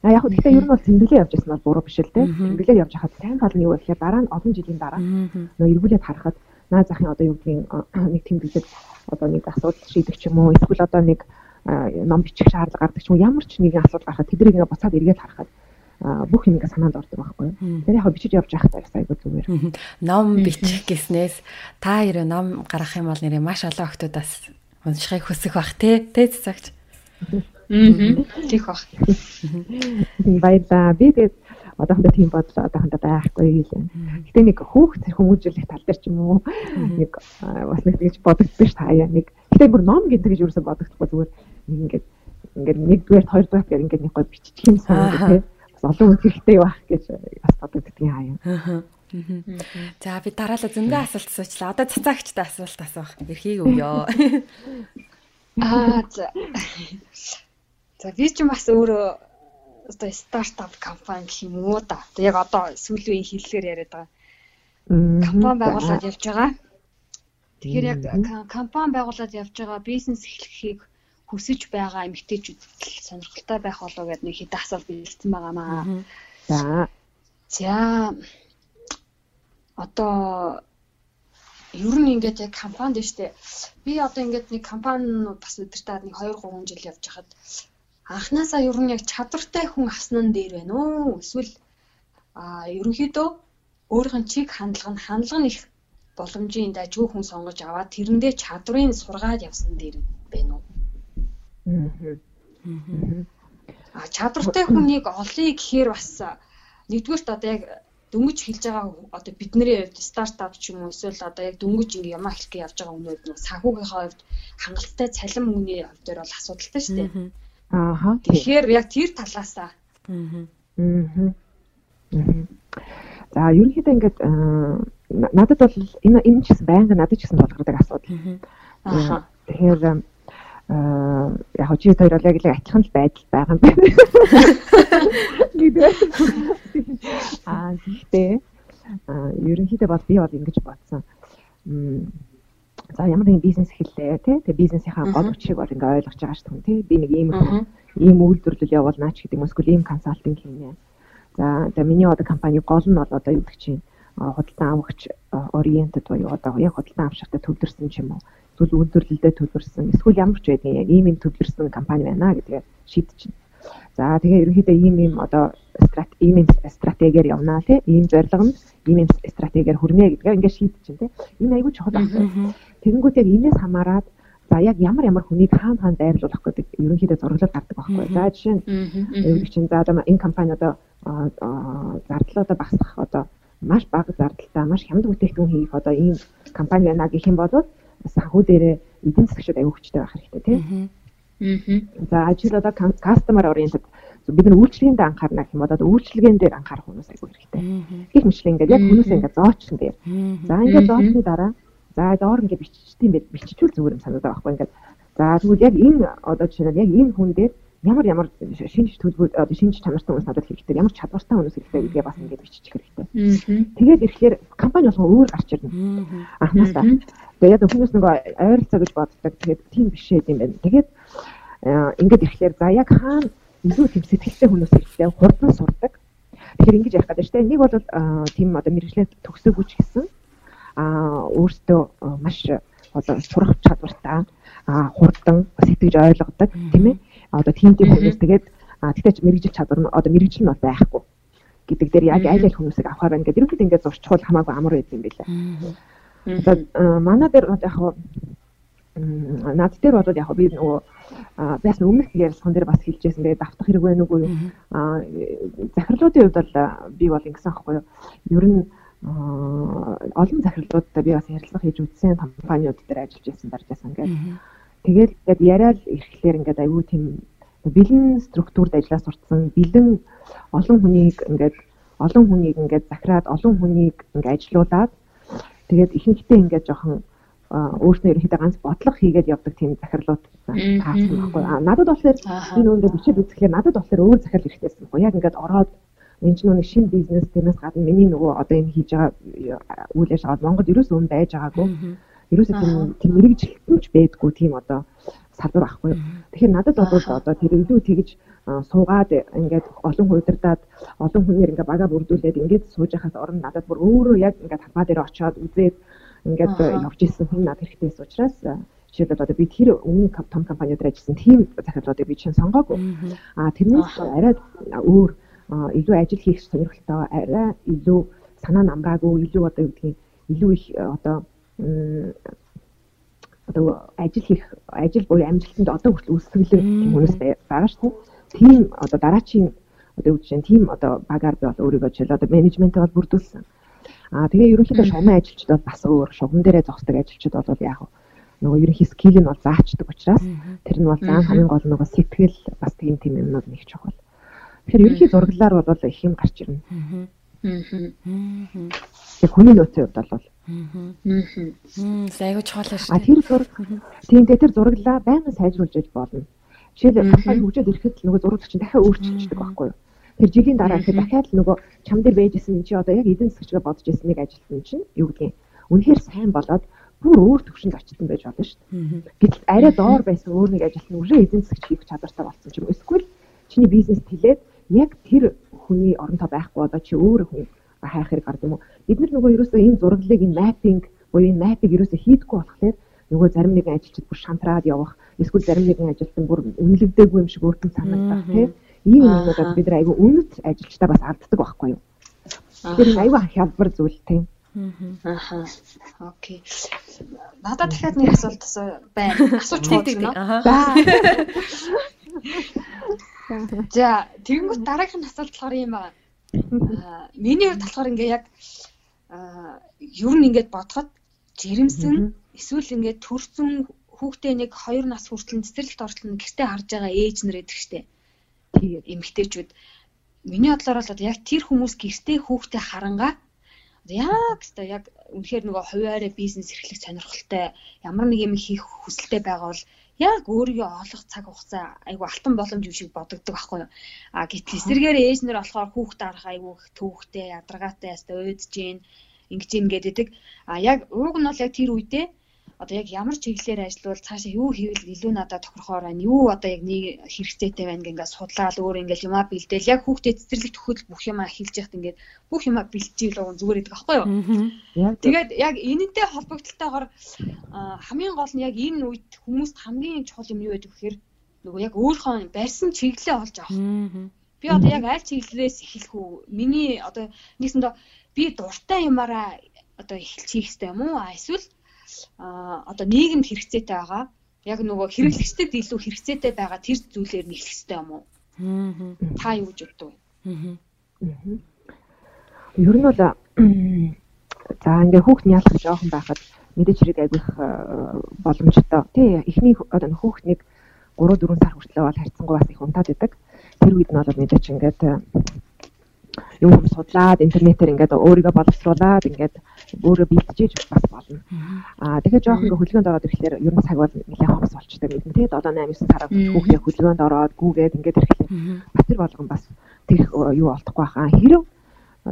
А яг хөө гэхдээ ер нь бол тэмдэглээ явж байсан бол буруу биш л дээ. Тэмдэглээ явж хахад сайн тал нь юу вэ гэхээр дараа нь олон жилийн дараа нөө эргүүлээд харахад наа захын одоо юу гэдгийг нэг тэмдэглэл одоо нэг асуудал шийдэх ч юм уу эсвэл одоо нэг ном бичих шаардлага гардаг ч юм ямар ч нэгэн асуудал гарахад тэднийг ингээ буцаад эргээд харахад бүх юм ингээ санаанд ордог байхгүй. Тэр яг бичиж явж байхдаа бас айгүй зүгээр.
Ном бичих гэснээс та хоёроо ном гаргах юм бол нэрээ маш олон охтуудаас уншихыг хүсэх бах те. Тэ цагч.
Аа. Тих бах.
Баярлаа. Би тэгээд одоохондоо тийм бодол одоохондоо байхгүй гэлээ. Гэтэ нэг хүүхд хүмүүжүүлэх тал дээр ч юм уу нэг бас нэг тэгж бодогдсон ш таяа нэг. Гэтэ бүр ном гэдэг гэж юусэн бодогдохгүй зүгээр ингээд ингээд нэгдүгээр хоёрдугаар гэр ингээд нэг гой биччих юм санагдав тий. Бас олон хүн хэрэгтэй байх гэж бас бодогддгийн хаяа. Аа.
За би дараалал зөндөө асуулт асуучлаа. Одоо цацаагчтай асуулт асуух. Эрхийг өгөө.
Аа за. За би ч бас өөрөө одоо стартап компани гэх юм уу да. Яг одоо сүүлийн хэллэгээр яриад байгаа. Компани байгуулад явж байгаа. Тэгэхээр яг компани байгуулад явж байгаа бизнес эхлэхийг хүсэж байгаа эмэгтэйчүүд сонирхолтой байх болов гэдэг нэг хэдэн асуулт бэлдсэн байгаамаа.
За.
За одоо ер нь ингээд яг компанид штэ би одоо ингээд нэг компаниуд бас өдөртөө нэг 2 3 жил явж хахад анханасаа ер нь яг чадвартай хүн авсан нь дээр байна уу эсвэл а ерөнхийдөө өөрийнх нь чиг хандлага нь хандлага нь их боломжийн дажгүй хүн сонгож аваад тэрэндээ чадварыг сургаад явсан дээр байна уу? Аа. чадвартай хүнийг олъё гэхээр бас нэгдүгээрт одоо яг дөнгөж хэлж байгаа одоо бидний хувьд стартап ч юм уу эсвэл одоо яг дөнгөж ингээ ямаа хэлэх явж байгаа хүмүүд нөө санхүүгийнхаа хувьд хангалттай цалин мөнгөний хувьд дээр бол асуудалтай шүү дээ.
Ааха.
Тэгэхээр яг тэр талаасаа.
Аа. Аа. За ерөнхийдөө ингээд надад бол энэ энэ ч гэсэн байнга надад ч гэсэн тулгардаг асуудал. Аа. Тэгэхээр яг хоо чи хоёр бол яг л адилхан л байдал байгаа юм байна. <laughs> <laughs> Аа гэхдээ ерөнхийдөө бол би бол ингэж бодсон. За ямар нэгэн бизнес эхэллээ тий. Тэгээ бизнесийнхаа гол учрыг бол ингээ ойлгож байгаа шүү дээ тий. Би нэг ийм ийм үйлдвэрлэл явуулнаач гэдэг юм эсвэл ийм консалтинг хийнэ За тэгээ миний одоо компани гол нь бол одоо юу гэдэг чинь худалдан авагч ориентед буюу одоо яг худалдан авчиртай төвлөрсөн ч юм уу эсвэл үйлдвэрлэлдээ төвлөрсөн эсвэл ямар ч байдгийн яг ийм юм төвлөрсөн компани байна гэдгээ шийдчихнэ. За тэгээ ерөнхийдөө ийм ийм одоо стратеги ийм ийм стратегиэр явнаа тий ийм зорилго нь ийм ийм стратегиэр хүрнэ гэдгээ ингээд шийдчихнэ тий. Энэ айгүй чухал байна. Тэгэнгүүт яг энэс хамаарат За яг ямар ямар хүнийг хаана хаана дайрлуулах гэдэг ерөнхийдөө зураглал гардаг байхгүй. За жишээ нь өвлөг чинь за одоо энэ компани одоо зардлуудаа багасгах одоо маш бага зардалтай маш хямд бүтээгдэхүүн хийх одоо ийм компани байна гэх юм бол санхүү дээрээ эдийн засгчид аягүй хүчтэй байх хэрэгтэй тийм. За ажил одоо customer oriented бид нар үйлчлэгээнд анхаарна гэх юм бол одоо үйлчлэгээн дээр анхаарах хүмүүс аягүй хэрэгтэй. Их мэтлээ ингээд яг хүмүүс ингээд зоочсон дээр. За ингээд зоочсны дараа За доор ингээд биччихсэн байд биччихвэл зүгээр юм санагдаад байхгүй ингээд. За тэгвэл яг энэ одоо жишээ нь яг энэ хүн дээр ямар ямар шинж төлбөр одоо шинж чанартай хүмүүс надад хэрэгтэй ямар чадвартай хүмүүс хэрэгтэй гэдгээ бас ингээд биччих хэрэгтэй. Тэгээд ирэхээр компани болгон өөр гарч ирнэ. Анхнаасаа. Тэгээд яг хүмүүс нөгөө ойролцоо гэж боддог. Тэгээд тийм биш юм байна. Тэгээд ингээд ирэхээр за яг хаана илүү тийм сэтгэлтэй хүмүүс хэрэгтэй хурдан сурдаг. Тэгэхээр ингэж ярих гэдэг чинь нэг бол тийм одоо мэрэгчлээ төгсөөгүй ч гэсэн өөртөө маш одоо сурах чадвартай хурдан сэтгэж ойлгодог тийм ээ одоо тийм тийм хүмүүс тэгээд тэгтээ мэрэгжил чадвар нь одоо мэрэгжил нь бол байхгүй гэдэг дээр яг аль аль хүмүүсийг авахаар байна гэдэг ерөнхийдөө ингээд зурчхуул хамаагүй амар байд юм билээ. За манай дээр яг над дээр бол яг би нөгөө байсан өмнөх ярилцсан дээр бас хэлжсэн. Тэгээд давтах хэрэг байна уугүй юу? Аа захирлуудын хувьд бол би бол ингэсэн аахгүй юу? Ер нь олон захирлуудтай би бас ярилцлага хийж үзсэн компаниуд дээр ажиллаж байсан дарж байсан ингээд тэгээд ингээд яриад ирэхлээр ингээд аюу тийм бэлэн структурд ажиллаж сурцсан бэлэн олон хүнийг ингээд олон хүнийг ингээд захираад олон хүнийг ингээд ажилуулад тэгээд ихэнхдээ ингээд жоохон өөрснөө ерөнхийдөө ганц бодлого хийгээд явдаг тийм захирлууд таасан байхгүй. Надад болохоор энэ өндөр бичиж үзэхлээр надад болохоор өөр захирал ихтэйсэн байхгүй. Яг ингээд ороод энэ ч нэг шинэ бизнес тэрнээс гадна миний нөгөө одоо энэ хийж байгаа үйл ажиллагаа Монголд ерөөсөө өн байж байгаагүй. Ерөөсөө тийм тийм мэрэгжлэлтэнч байдгүй тийм одоо салбар байхгүй. Тэгэхээр надад бол одоо тэр илүү тэгж суугаад ингээд олон хуйдардаад олон хүнээр ингээд бага бүрдүүлээд ингээд сууж яхаас орон надад бүр өөрөө яг ингээд талбай дээр очиод үзээд ингээд явж исэн хүн надад хэрэгтэйс учраас жишээлбэл одоо би тэр өмнө том компаниуд ажилласан тийм захирлуудыг би чинь сонгоогүй. А тэрнээс арай өөр илүү ажил хийх сонирхолтой арай илүү санаа намраагүй илүү одоо юу гэдгийг илүү их одоо одоо ажил хийх ажил буюу амжилтанд одоо хүртэл үсгэлээ хүмүүс байгаа шүү дээ. Тийм одоо дараачийн одоо юу гэж тийм одоо багаар би бол өөрийгөө жишээл одоо менежментээ бол бүрдүүлсэн. Аа тэгээ ерөнхийдөө шугамын ажилчид бол бас өөр шугам дээрээ зогсдог ажилчид бол яг нөгөө ерөнхий скил нь бол заачдаг учраас тэр нь бол заан хамгийн гол нөгөө сэтгэл бас тийм тийм юмнууд нэг чухал. Тэгэхээр ерөнхий зураглалаар бол их юм гарч ирнэ. Аа. Яг хүний нөөцийн хувьд бол.
Аа. Сайгүй чухал шүү.
А тэр зураг тийм тэр зураглалаа байнга сайжруулж яж болно. Жишээлбэл компани хөгжөөд ирэхэд нөгөө зурагч чинь дахиад өөрчилчихдэг байхгүй юу? Тэр жилийн дараа ихэд дахиад нөгөө чам дээр байжсэн чи одоо яг эдийн засгчгаа бодож ирсэн нэг ажилтан чинь юу гэдгийг үнэхээр сайн болоод бүр өөр төвшөнд очсон байж болно шүү дээ. Гэтэл арай доор байсан өөр нэг ажилт нь үрээ эзэн засагч хийх чадвартай болсон ч юм уу. Эсвэл чиний бизнес тэлээд яг тэр хүний оронтой байхгүй одоо чи өөр хүн хайх хэрэг гардаг юм уу? Бид нар нөгөө ерөөсөө энэ зураглалыг энэ маппинг буюу энэ мапыг ерөөсөө хийдэггүй болохоор нөгөө зарим нэгэн ажилчид бүр шантраад явах эсвэл зарим нэгэн ажилтан бүр үнэлэгдээгүй юм шиг өөртөө санагдах тийм ийм юмнуудад бид нар айгүй үнэт ажилчдаа бас алддаг байхгүй юу? Тэр айгүй хялбар зүйл тийм.
Аха. Окей. Надад дахиад нэг асуулт байна. <laughs> Асууж байна. За, <laughs> тэгэнгүүт дараагийн асуулт болохоор юм байна. <laughs> Миний хувьд болохоор ингээ яг ер нь ингээд бодоход жирэмсэн эсвэл ингээд төрсөн хүүхдээ нэг 2 нас хүртэл цэцэрлэгт орчлон гэртээ харж байгаа ээж нар эдэх штэ. Тэгээд эмгтээчүүд миний бодлоор бол яг тэр хүмүүс гэртээ хүүхдээ харангаа яг өстой яг үнэхээр нөгөө хуваарэ бизнес эрхлэх сонирхолтой ямар нэг юм хийх хүсэлтэй байгаа бол яг өөрийгөө олох цаг хугацаа айгу алтан боломж юм шиг бодогддог байхгүй юу. А гэтэл эсэргээр ээж нэр болохоор хүүхд арах айгу төвхтэй ядаргаатай ястай уйдж гин ингэж ин гэдэг. А яг ууг нь бол яг тэр үедээ одоо яг ямар чиглэлээр ажиллавал цаашаа юу хийвэл илүү надад тохирохоор байна. Юу одоо яг нэг хэрэгцээтэй байна гэнгээ судлаад өөр ингээл юмаа бэлдээл яг хүүхдэд цэцэрлэг төхөл бүх юмаа хэлж яхад ингээд бүх юмаа бэлтжийл уг зүгээр гэдэг аахгүй юу. Тэгээд яг энэнтэй холбогдлолтойгоор хамгийн гол нь яг энэ үед хүмүүст хамгийн чухал юм юу гэдэг вэхээр нөгөө яг өөрийнхөө барьсан чиглэлээ олж авах. Би одоо яг аль чиглэлээс эхлэх үү? Миний одоо нэгсэндээ би дуртай юмараа одоо эхэлж хийх хэрэгтэй юм уу? Эсвэл а одоо нийгэмд хэрэгцээтэй байгаа яг нөгөө хэрэглэгчдэд илүү хэрэгцээтэй байгаа тэр зүйлээр нэхлэх хэрэгтэй юм уу? Та юу гэж боддог вэ?
Ер нь бол <clears throat> за ингээ хүүхд яалах жоохон байхад мэдээж хэрэг агих боломжтой. Тий эхний одоо хүүхд нэг 3 4 сар хүртэл бол харьцангуй бас их унтаад идэг. Тэр үед нь бол мэдээж ингээд юм юм судлаад интернетээр ингээд өөрийгөө боловсруулад ингээд өөрөө бэлтжиж бас болно. Аа тэгэхээр жоох ингээд хөлгөөнд ороод ирэхлээр ер нь цаг бол нэлээд хомс болчтой мэднэ. Тэгээд 7 8 9 сар хүүхдээ хөлгөөнд ороод гүүгээд ингээд ирэхлээр бас тэр болгон бас тэр юу олдохгүй байхаа. Хэрэг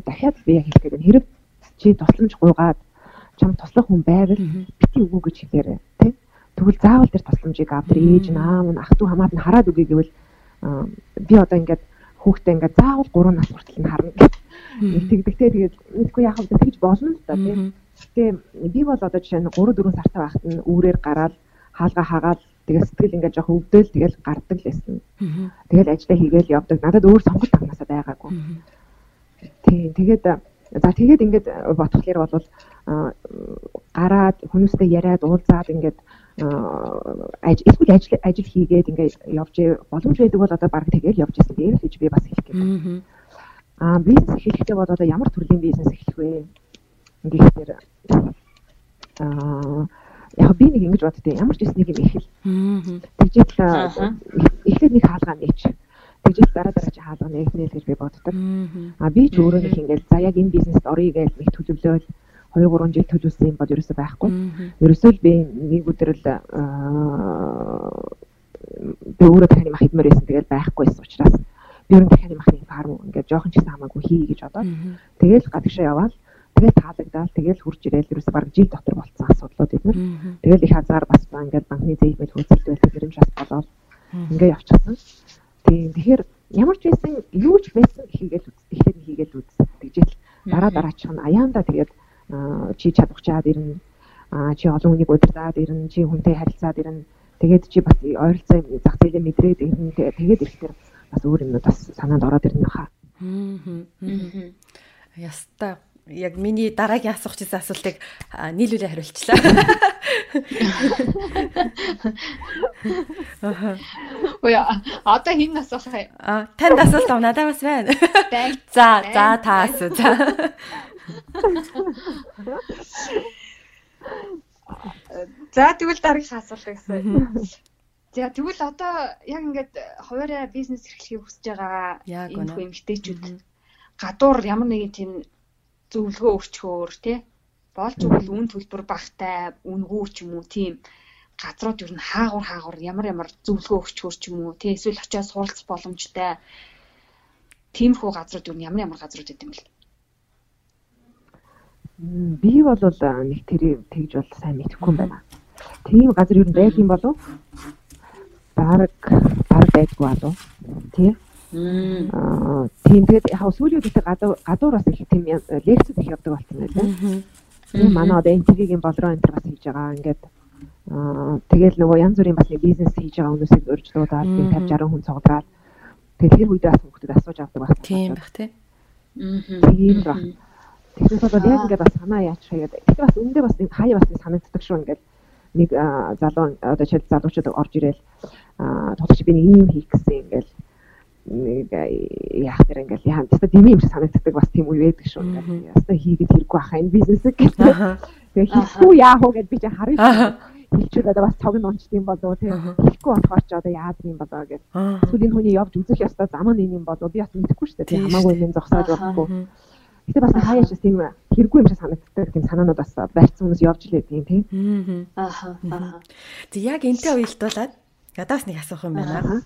дахиад би яг хэлэх гээд хэрэг чи тусламж гуйгаад чам туслах хүн байвал бити өгөө гэж хэлээрэй тий. Тэгвэл заавал тэр тусламжийг аав тэр ээж нь аав нь ах トゥ хамаад нь хараад өгье гэвэл би одоо ингээд хүүхдээ ингээ заавал 3 нас хүртэл нь харна гэх. Тэгдэгтэй тэгээд мэдгүй яах вэ тэгж болно л да тийм. Гэтэ би бол одоо жишээ нь 3 4 сартай байхад нь үүрээр гараад хаалга хаагаад тэгээд сэтгэл ингээ жоох өвдөөл тэгэл гардаг л байсан. Тэгэл ажлаа хийгээл явдаг. Надад өөр сонголт авнасаа байгаагүй. Тийм тэгээд за тэгээд ингээд бодхолоор бол гараад хүмүүстэй яриад уулзаад ингээд эсвэл ажил ажил хийгээд ингээд явж боломж байдаг бол одоо баг тэгээд явж ирсэн дээр гэж би бас хэлэх гээд. Аа бизнес эхлэхдээ бол одоо ямар төрлийн бизнес эхлэх вэ? Ингээд аа яг би нэг ингэж боддөө ямар ч юм нэг юм эхэл. Тэгжэл эхлээд нэг хаалгаа нээч. Тэгжэл дараа дараа чи хаалгаа нээх гэж би боддог. Аа би ч өөрөө нэг ингээд за яг энэ бизнест оръё гэж нэг төлөвлөөл 2 3 жил төлөвлөсөн юм бол ерөөсөө байхгүй. Ерөөсөө л би нэг өдөр л би өөрөө дахин мах идмээр байсан тэгэл байхгүйсэн учраас би өөрөө дахин махны фарм ингээд жоохон ч гэсэн хамаагүй хий гэж бодоод тэгэл гадагшаа яваал тэгээд таалагдаад тэгэл хурж ирээл ерөөсөө баг жил дотор болцсон асуудлууд эднэр тэгэл их хазаар бас ингээд банкны зэймэл хөөцөлдөл хэмжээс бас болоод ингээд явчихсан. Тийм тэгэхээр ямар ч байсан юу ч байсан хийгээл үз. Тэгэхээр хийгээл үз. Тэгжэл дараа дараачих нь аяанда тэгээд чи чадварчаад ирнэ чи олон хүнийг удирдаад ирнэ чи хүнтэй харилцаад ирнэ тэгээд чи бас ойролцоо зах зээлээ мэдрээд ирнэ тэгээд ирэхээр бас өөр юмнууд бас санаанд ороод ирнэ хаа. Аа.
Яста яг миний дараагийн асуух гэсэн асуултыг нийлүүлээ хариулчлаа.
Ой одоо хин асуух
юм? А танд асуулт надад бас байна. За за та асуу. За.
За тэгвэл дараагийн асуулт гэсэн. За тэгвэл одоо яг ингээд хуваараа бизнес эрхлэхийг хүсэж байгаа энэ хүү эмгтээчүүд гадуур ямар нэгэн тийм зөвлөгөө өгчхөөр тий болж өгвөл үн төлбөр багтай үнгүү ч юм уу тийм. Газрууд юу н хаагур хаагур ямар ямар зөвлөгөө өгчхөөр ч юм уу тий эсвэл очиад суралц боломжтой. Тиймэрхүү газрууд юу н ямар ямар газрууд гэдэг юм бэл
Би бол нэг тэр тэгж бол сайн мэдэхгүй юм байна. Тийм газар юу байдаг юм болов? Бараг бараг байдгүй болов? Тий? Аа тийм тэгээд яг сүүлийн үед гадуур гадуур бас их тийм лекцүүд их явдаг болсон байлаа. Тийм манай одоо энтгийн болроо энэ бас хийж байгаа. Ингээд аа тэгэл нөгөө янз бүрийн бас бизнес хийж байгаа хүмүүсийг тийм 50 60 хүн цуглаад тэгээд тэр үедээ бас хүмүүсд асууж авдаг байна.
Тийм бах тий.
Аа. Тийм баг. Тэгэхээр бол яг ингээд бас санаа яач хаяад. Тэгэхээр бас өндөө бас хаяа бас санагддаг шүү ингээд нэг залуу одоо жишээл залуучууд орж ирээл аа тодорч би нэг юм хийх гэсэн ингээд нэг яах тэр ингээл яа теста дими юм шиг санагддаг бас тийм үе байдаг шүү. Яста хийгээд хэрэггүй ахаа энэ бизнесийг гэдэг. Тэгээ хийхгүй яах вэ гэд би ч харъя. Хэлчихээд одоо бас цог нь онцдсон болоо тий. Хийхгүй болохоор ч одоо яад юм болоо гэд. Эсвэл энэ хүний явж үзэх ёстой зам нь энэ юм болоо би бас мэдэхгүй шүү дээ. Хамаагүй юм зогсоож болохгүй. Гэтэ бас хаяаш бас тийм хэрэггүй юм шиг санагддаг тийм санаанууд бас барьцсан хүмүүс явж лээ тийм тий.
Аа.
Тэг яг энтэй уялдуулаад ядаас нэг асуух юм байна.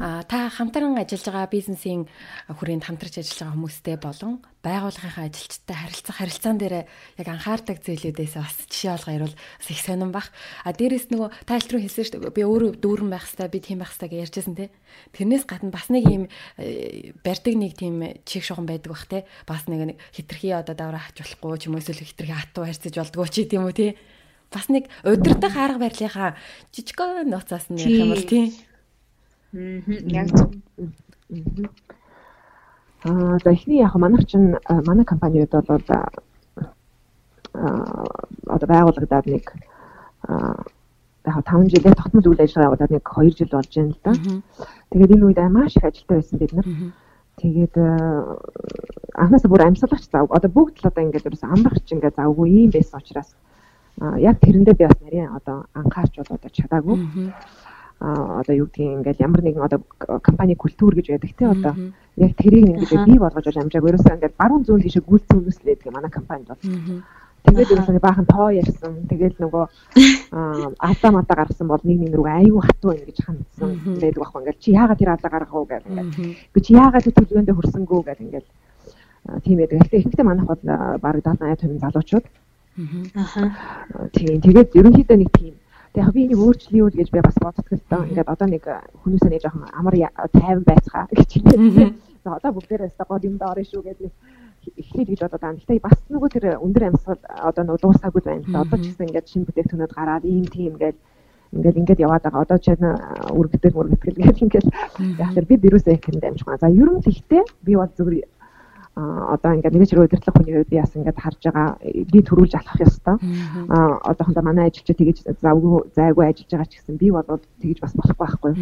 А та хамтран ажиллаж байгаа бизнесийн хүрээнд хамтарч ажиллаж байгаа хүмүүстэй болон байгууллагынхаа ажилчтай харилцах харилцаан дээр яг анхаардаг зүйлүүдээс бас жишээ олгоо ярил бас их сонирн бах. А дээрэс нөгөө та илтрүү хэлсэн шүү дээ. Би өөрөө дүүрэн байх хэвээр би тийм байх хэвээр гэж ярьжсэн те. Тэрнээс гадна бас нэг юм э, барьдаг нэг тийм чиг шугам байдаг бах те. Бас нэг хитрхи одоо давраа хач болохгүй ч юм уу эсвэл хитрхи хатуу харьцаж болдгоо ч гэдэм үү те. Бас нэг удирдах арга барилынхаа жижигхэн нууцаас нь ярих юм бол тийм
Яг зөв.
Аа за ихний яг манайх чинь манай компаниуд бол аа одоо байгуулагдаад нэг аа яг 5 жилээ тогтмол үйл ажиллагаа явуулаад нэг 2 жил болж байна л да. Тэгээд энэ үед маш их ажилтаа байсан бид нар. Тэгээд анхнаасаа бүр амьсгалагч зав. Одоо бүгд л одоо ингээд ерөөс амбахч ингээд завгүй юм байсан учраас яг тэрэндээ би бас нарийн одоо анхаарч бол одоо чадаагүй одоо юу гэдгийг ингээд ямар нэгэн одоо компани культур гэж байдаг тий одоо. Яг тэрийг ингээд бий болгож амжааг ерөөсөө ингээд баруун зүүн тийшээ гүйлцэн үнэс л байдаг манай компанид бол. Тэгээд ерөөсөө баахан тоо ярьсан. Тэгээд нөгөө алдаа мата гарсан бол нэг нэг рүү аюу хатуу байна гэж хандсан байдаг байхгүй. Ингээд чи яагаад тэр алдаа гаргах уу гэх ингээд чи яагаад тэр төлөвөндөө хөрсөнгөө гэх ингээд тийм байдаг. Гэхдээ ихэнхдээ манайх бол бараг 70 80% залуучууд. Аа. Тийм. Тэгээд ерөнхийдөө нэг тийм Тэгээ би энийг өөрчлөе юу гэж би бас боддог л доо. Ингээд одоо нэг хүмүүсээ нэг жоохон амар тайван байцгаа гэж хэлээ. За одоо бүгдээрээ өстө гол юм орно шүү гэдэг эхлэе гэж бодоод байна. Гэтэ бас нөгөө тэр өндөр амьсгал одоо нөгөө дуусаагүй байна. Одоо ч гэсэн ингээд шинэ бүтээгдэхүүнүүд гараад ийм тийм ингээд ингээд ингээд яваад байгаа. Одоо ч үргэлдэг үргэлдэг гэж ингээд яг тэр би вирусээ хэнд амжих. За ер нь тэгтээ би бол зөвхөн одоо ингээд нэгж удирдлага хүний хувьд яас ингээд харж байгаа би төрүүлж алхах ёстой. А одоохондоо манай ажилчид тэгэж завгүй зайгүй ажиллаж байгаа ч гэсэн би бол тэгэж бас болохгүй байхгүй.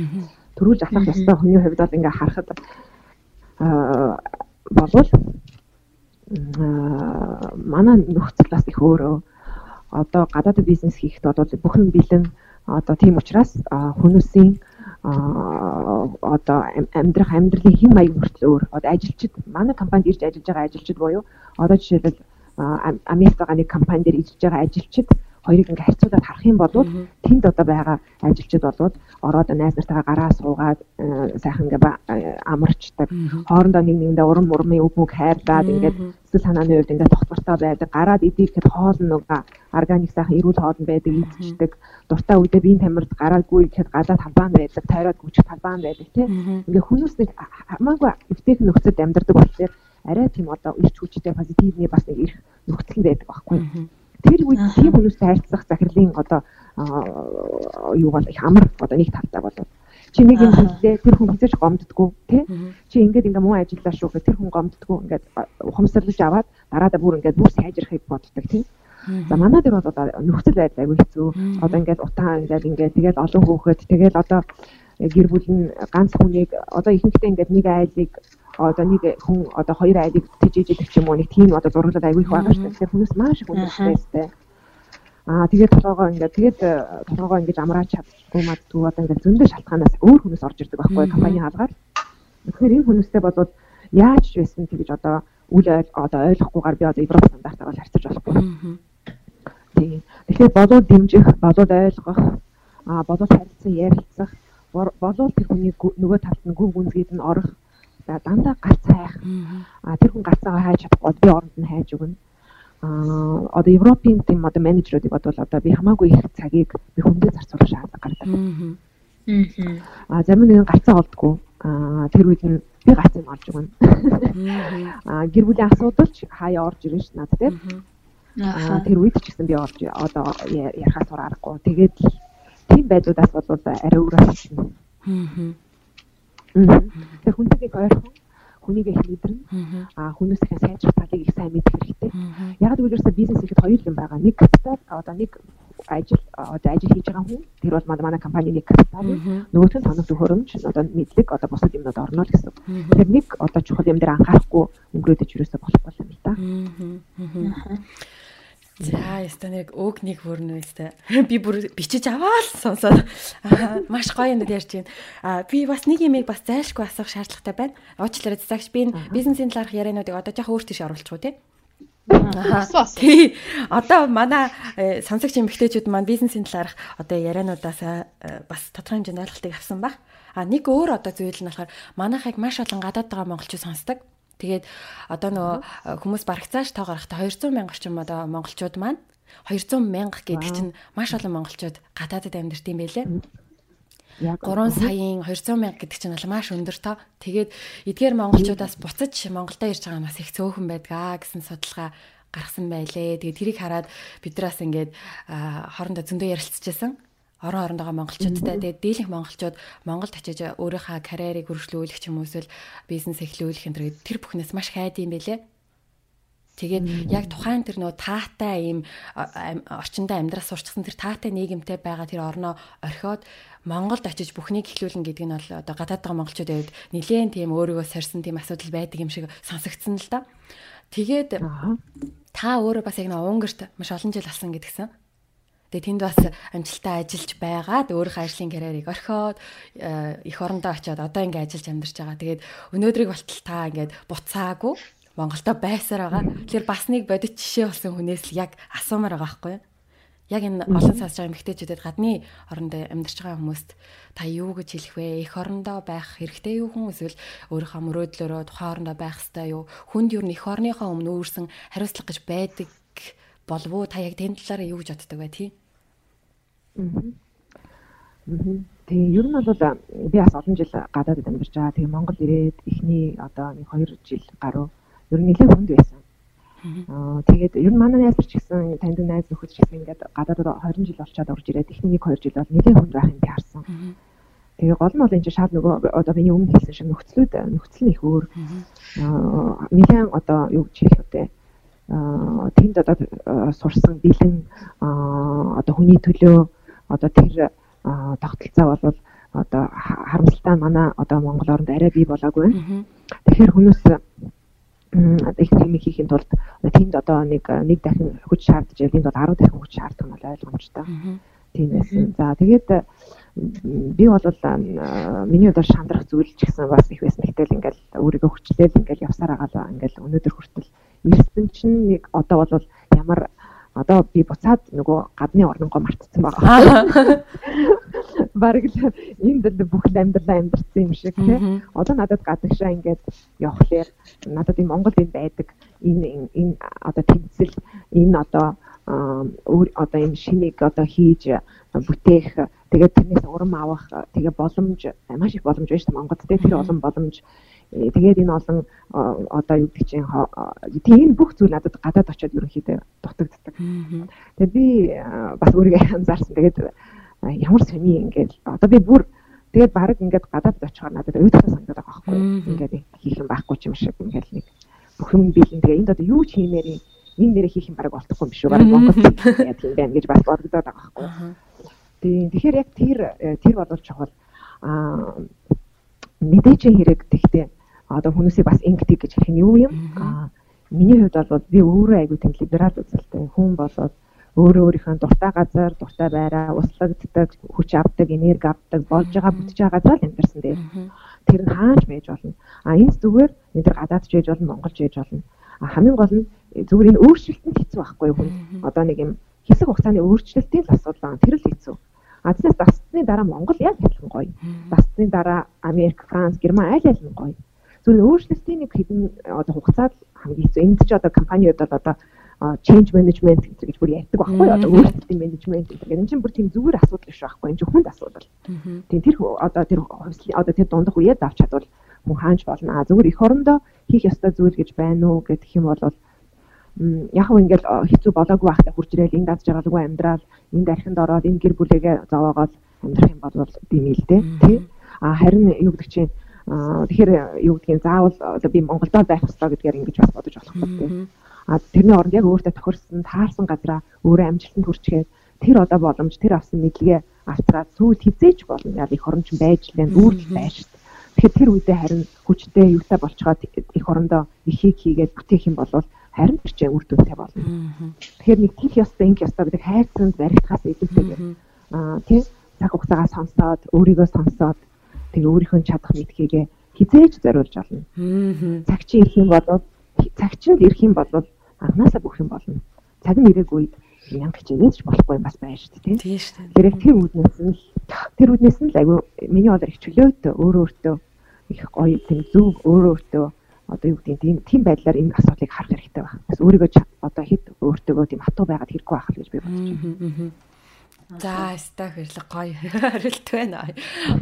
Төрүүлж алхах ёстой хүний хувьд бол ингээд харахад а болвол манай нөхцөл бас их өөрөө одоо гадаадд бизнес хийхэд бол бүхэн бэлэн одоо тийм учраас хүмүүсийн одоо амьдрах амьдралын хэм маяг хүртэл өөр. Одоо ажилчид манай компанид ирж ажиллаж байгаа ажилчид буюу одоо жишээлбэл Америкт байгаа нэг компани дээр ижиж байгаа ажилчид хоёрыг ингээ харьцуулаад харах юм бол тэнд одоо байгаа ажилчид болоод ороод найз нартайгаа гараа суугаад э, сайхан ингээ э, амарчдаг. Хоорондоо нэг нэгэндээ урам урмын үг мөг хайрлаад ингээд эсвэл санааны хувьд ингээ тогтвортой байдаг. Гараад идэхэд хоол нэг органик сайхан эрүүл хоолн байдаг идчихдэг. Дуртай үедээ биеийн тамирд гараагүй гэхэд гадаад талбаан байдаг, тойроод гүчих талбаан байдаг тийм. Ингээ хүмүүс нэг хамаагүй өвтэйх нөхцөд амьдардаг болохоор арай тийм одоо ирч хүчтэй позитивний бас нэг ирэх нөхцөл байдаг байхгүй. Тэр үед тийм хүмүүстэй харьцах захирлын одоо юу бол их амар одоо нэг талтай болоод чи нэг юм хэлээ тэр хүн хизээч гомддггүй тий чи ингээд ингээ муу ажиллаа шүү гэх тэр хүн гомддггүй ингээд ухамсарлаж аваад дараадаа бүр ингээд бүр сайжрахыг боддог тий За манай дээр бол одоо нөхцөл байдал аягүй хэцүү. Одоо ингээд утаан ингээд ингээд тэгээд олон хөөхөд тэгээд одоо гэр бүл нь ганц хүнийг одоо ихэнхдээ ингээд нэг айлыг одоо нэг хүн одоо хоёр айлыг тижээж идэх юм уу нэг тийм одоо зураглал аягүй их байгаа шүү дээ. Тэгэхээр хүмүүс маш их стрessтэй. Аа тэгээд толгойгоо ингээд тэгээд э, толгойгоо ингэж амраач чаддгүй мадгүй одоо ингээд зөндөө шалтгаанаас өөр хүмүүс орж ирдэг байхгүй компани хаалгаар. Тэгэхээр энэ хүмүүстэй бодвол яаж ч байсан тэгэж одоо үл одоо ойлгохгүйгээр би одоо Европ стандартаар харьцаж болохгүй. Тийм. Тэгэхээр болоод дэмжих, болоод ойлгох, аа болоод харилцан ярилцах, болоод тэр хүний нөгөө талд нь гүн гүнзгийд нь орох дандаа гац хайх. А тэр хүн гацаагаа хайж чадахгүй би оронд нь хайж өгнө. А одоо Европын тийм одоо менежерүүдийг бодвол одоо би хамаагүй их цагийг би хүндээ зарцуулах шаардлага гардаг. Аа зарим нэгэн гарцаа олдгоо. Аа тэр үед нь би гарцыг олж өгнө. Аа <laughs> гэр бүлийн асуудал ч хаяа орж ирнэ ш над тийм. Аа тэр үед ч гэсэн би олж одоо ярахаас аргагүй. Тэгээд тийм байдлуудаас бол арай өөр асуулна. Аа Тэгэхээр хүнтэйг ойрхон хүнийг их мэдэрнэ. Аа хүнээс их сайжрах талыг их сайн мэдэх хэрэгтэй. Яг гэвэл ерөөсөө бизнес ихэд хоёр юм байгаа. Нэг капитал одоо нэг ажил одоо ажил хийж байгаа хүн тэр бол манай компани нэг капитал нөгөөх нь тоног төхөөрөмж одоо мэдлэг одоо бусад юмнууд орно л гэсэн. Тэгэхээр нэг одоо чухал юм дээр анхаарахгүй өнгөрөөдөж ерөөсөө болохгүй юм л та.
За яста нэг өг нэг хөрнө яста. <laughs> Би бүр бичиж аваад сонсоод <laughs> маш гоё юм ярьж байна. А би бас нэг юмыг бас зайлшгүй асуух шаардлагатай байна. Уучлаарай цагч би бизнесийн талаарх яриануудыг одоо жоох өөр тийш оруулчих уу тий. Тий. Одоо манай э, сонсогч эмэгтэйчүүд маань бизнесийн талаарх одоо яриануудаас э, бас тодорхой хэмжээнд ойлголтыг авсан баг. А нэг өөр одоо зүйл нь болохоор манайхыг маш олон гадаад байгаа монголчууд сонсдог. Тэгээд одоо нөгөө хүмүүс барагцааш тоо гарахта 200 мянга орчим одоо монголчууд маань 200 мянга гэдэг чинь маш олон монголчууд гадаадд амьдарч юм байлээ. 3 саяын 200 мянга гэдэг чинь бол маш өндөр тоо. Тэгээд эдгээр монголчуудаас буцаж Монголдо ирж байгаа нас их цөөхөн байдгаа гэсэн судалгаа гаргасан байлээ. Тэгээд тэрийг хараад бидраас ингээд хоорондоо зөндөө ярилцчихсан орон оронд байгаа монголчуудтай тэгээд дийлэнх монголчууд Монголд очиж өөрийнхөө карьерийг өргөжлүүлэх ч юм уу эсвэл бизнес эхлүүлэх энэ тэр бүхнээс маш хайд юм бэлээ. Тэгээд яг тухайн тэр нөө таатай ийм орчиндөө амьдрах сурчсан тэр таатай нийгэмтэй байгаа тэр орноо орхиод Монголд очиж бүхнийг эхлүүлнэ гэдэг нь бол одоо гадаад байгаа монголчуудад нэлээд тийм өөрийгөө сорьсон тийм асуудал байдаг юм шиг сонсогдсон л да. Тэгээд та өөрөө бас яг нэг Унгарт маш олон жил алсан гэдгсэн. Тэгээ тэнд бас амжилттай ажиллаж байгаад өөрийнхөө ажлын карьерийг орхиод э, их орондоо очиод одоо ингээ ажиллаж амьдарч байгаа. Тэгээд өнөөдрийг болтол та ингээд буцаагүй Монголдо байсаар байгаа. Тэгэхээр бас нэг бодит жишээ болсон хүнээс л яг асуумаар байгаа байхгүй юу? Яг энэ олон сонсож байгаа эмэгтэйчүүдэд гадны оронд амьдарч байгаа хүмүүст та юу гэж хэлэх вэ? Их орондоо байх хэрэгтэй юу хүн эсвэл өөрийнхөө мөрөөдлөөрөө тухайн орондоо байх хэрэгтэй юу? Хүнд юу их орныхоо өмнө өөрсөн хариуцлага гэж байдаг болов уу? Та яг тэн талаараа юу гэж боддог вэ тий?
Тэгээ ер нь бол би бас олон жил гадаадд амьдарч байгаа. Тэгээ Монгол ирээд эхний одоо нэг 2 жил гаруй ер нь нэлээд хүнд байсан. Аа тэгээд ер нь манай найз нар ч гэсэн танд найз нөхөд гэсэн ингээд гадаадд 20 жил болчиход орж ирээд эхний нэг 2 жил бол нэлээд хүнд байх юм би харсан. Тэгээ гол нь бол энэ шал нөгөө одоо миний өмнө хэлсэн шиг нөхцлүүд нөхцөл нь их өөр. Аа нэлээд одоо юу гэж хэлэх вэ? Аа тэнд одоо сурсан бэлэн одоо хүний төлөө одоо тэр тогтолцоо бол одоо харамсалтай манай одоо Монгол оронд арай бий болоогүй байна. Тэгэхээр хүмүүс их тийм хийхин тулд тэнд одоо нэг нэг дахин хүч шаардж байл энд бол 10 дахин хүч шаардах нь ойлгомжтой. Тийм байсан. За тэгээд би бол миний одоо шандрах зүйл ч гэсэн бас их байсан. Гэтэл ингээл өөрийгөө хүчлээл ингээл явсаар байгаа л ингээл өнөөдөр хүртэл ирсэн чинь нэг одоо бол ямар одоо би буцаад нөгөө гадны орнонгоо мартсан байгаа. <laughs> Бараг л энд бүх амьдралаа амьдэрсэн юм шиг тий. Одоо надад гадагшаа ингээд явхлаар надад энэ Монголд энэ байдаг энэ энэ одоо тэмцэл энэ одоо өөр одоо энэ шинийг одоо хийж бүтээх тэгээд тэрнээс урам авах тэгээ боломж маш их боломж байна шүү дээ Монголд тий тэр олон боломж тэгээд энэ олон одоо юу гэдэг чинь тийм бүх зүйл надад гадаад очиод ерөнхийдөө дутагддаг. Тэгээд би бас өөрийгөө <laughs> анзаарсан. Тэгээд ямар сони ингээд одоо би бүр тэгээд баг ингээд гадаад очихоор надад өөдгөө санагдаад байгаа байхгүй. Ингээд хийх юм байхгүй ч юм шиг ингээд нэг бүх юм биелэн тэгээд энд одоо юу ч хиймээр энэ нэрээ хийх юм баг болтохгүй юм шүү. Бараг Монгол яа тийм байна гэж бас бодогдоод байгаа байхгүй. Тийм тэгэхээр яг тэр тэр бодвол чухал аа мэдээж хэрэг тэгтээ одоо хүмүүсийг бас ингэдэг гэж хэлэх нь юу юм? Аа миний хувьд бол би өөрөө айгүй тийм либерал үзэлтэй хүн болоод өөрөө өөрийнхөө дуртай газар, дуртай байраа, услагддаг, хүч авдаг, энерги авдаг, болж байгаа бүтэж байгаа газар л амьдарсан дээр. Тэр нь хааж байж болно. А энэ зүгээр энэ төр гадаад ч байж болно, Монголч байж болно. А хамгийн гол нь зүгээр энэ өөрчлөлтөнд хэцүү байхгүй юу хүн. Одоо нэг юм хэсэг хугацааны өөрчлөлтийн л асуудал байна. Тэр л хэцүү. А тэгээс дасны дараа Монгол яг адилхан гоё. Дасны дараа Америк, Франц, Герман аль аль нь гоё Зөвхөн өөрчлөлтийн нэг хэдэн одоо хугацаад хамгийн хэцүү. Энд ч одоо компаниуд бол одоо change management гэж бүр ярьдаг байхгүй одоо өөрчлөлтийн менежмент гэдэг. Энэ чинь бүр тийм зүгээр асуудал биш байхгүй. Энэ зөвхөн асуудал. Тийм тэр одоо тэр одоо тэр дундах үеэд авч чадвал хүн хаанч болно. А зүгээр эх орондоо хийх ёстой зүйл гэж байна уу гэх юм бол яг хөө ингээл хэцүү болоогүй байхдаа хурж ирэл энд дадж байгаагүй амьдрал энд архинд ороод энэ гэр бүлээгээ зовоогоод амьдрах юм бол димэлдэ тий а харин юу гэдэг чинь тэгэхээр юу гэдгийг заавал одоо би Монголдо байх хэрэгтэй гэдгээр ингэж бас бодож болох хэрэгтэй а тэрний оронд яг өөртөө тохирсон таарсан газараа өөрөө амжилтанд хүрчгээд тэр одоо боломж тэр авсан мэдлэгээ авцраад сүүл хизээч болно. Яг их оромч байж л байна үүрэл байж. Шүү Тэгэхээр тэр үедээ харин хүчтэй юутай болцоход их орондоо ихийг хийгээд бүтээх юм бол харин чинь үр дүнтэй болно. Тэгэхээр нэг тийх ёстой инг ёстой гэдэг хайрцанд баригдахаас илүүтэйгээр аа тийм цаг хугацаагаа сонсоод өөрийгөө сонсоод тэг өөрийнхөө чадах мэдхийгээ хизээж зориулж олно. Цаг чи ирэх юм бол цаг чинь ирэх юм бол анханасаа бүх юм болно. Цаг нь ирээгүй янг хичээгээч болохгүй юм бас байна шүү дээ
тийм шүү дээ.
Тэр тэр үднээс нь тэр үднээс нь л айгүй миний бол их чөлөөтэй өөрөө өөртөө их гоё тийм зөв өөрөө өөртөө одоо юу гэдэг тийм тийм байдлаар энэ асуудлыг харах хэрэгтэй байна. Бас өөрийгөө одоо хэд өөртөөгөө тийм хатуу байгаад хэрэггүй байх гэж би бодож байна.
За, стаф хэрлэг гоё <laughs> хариулт байна.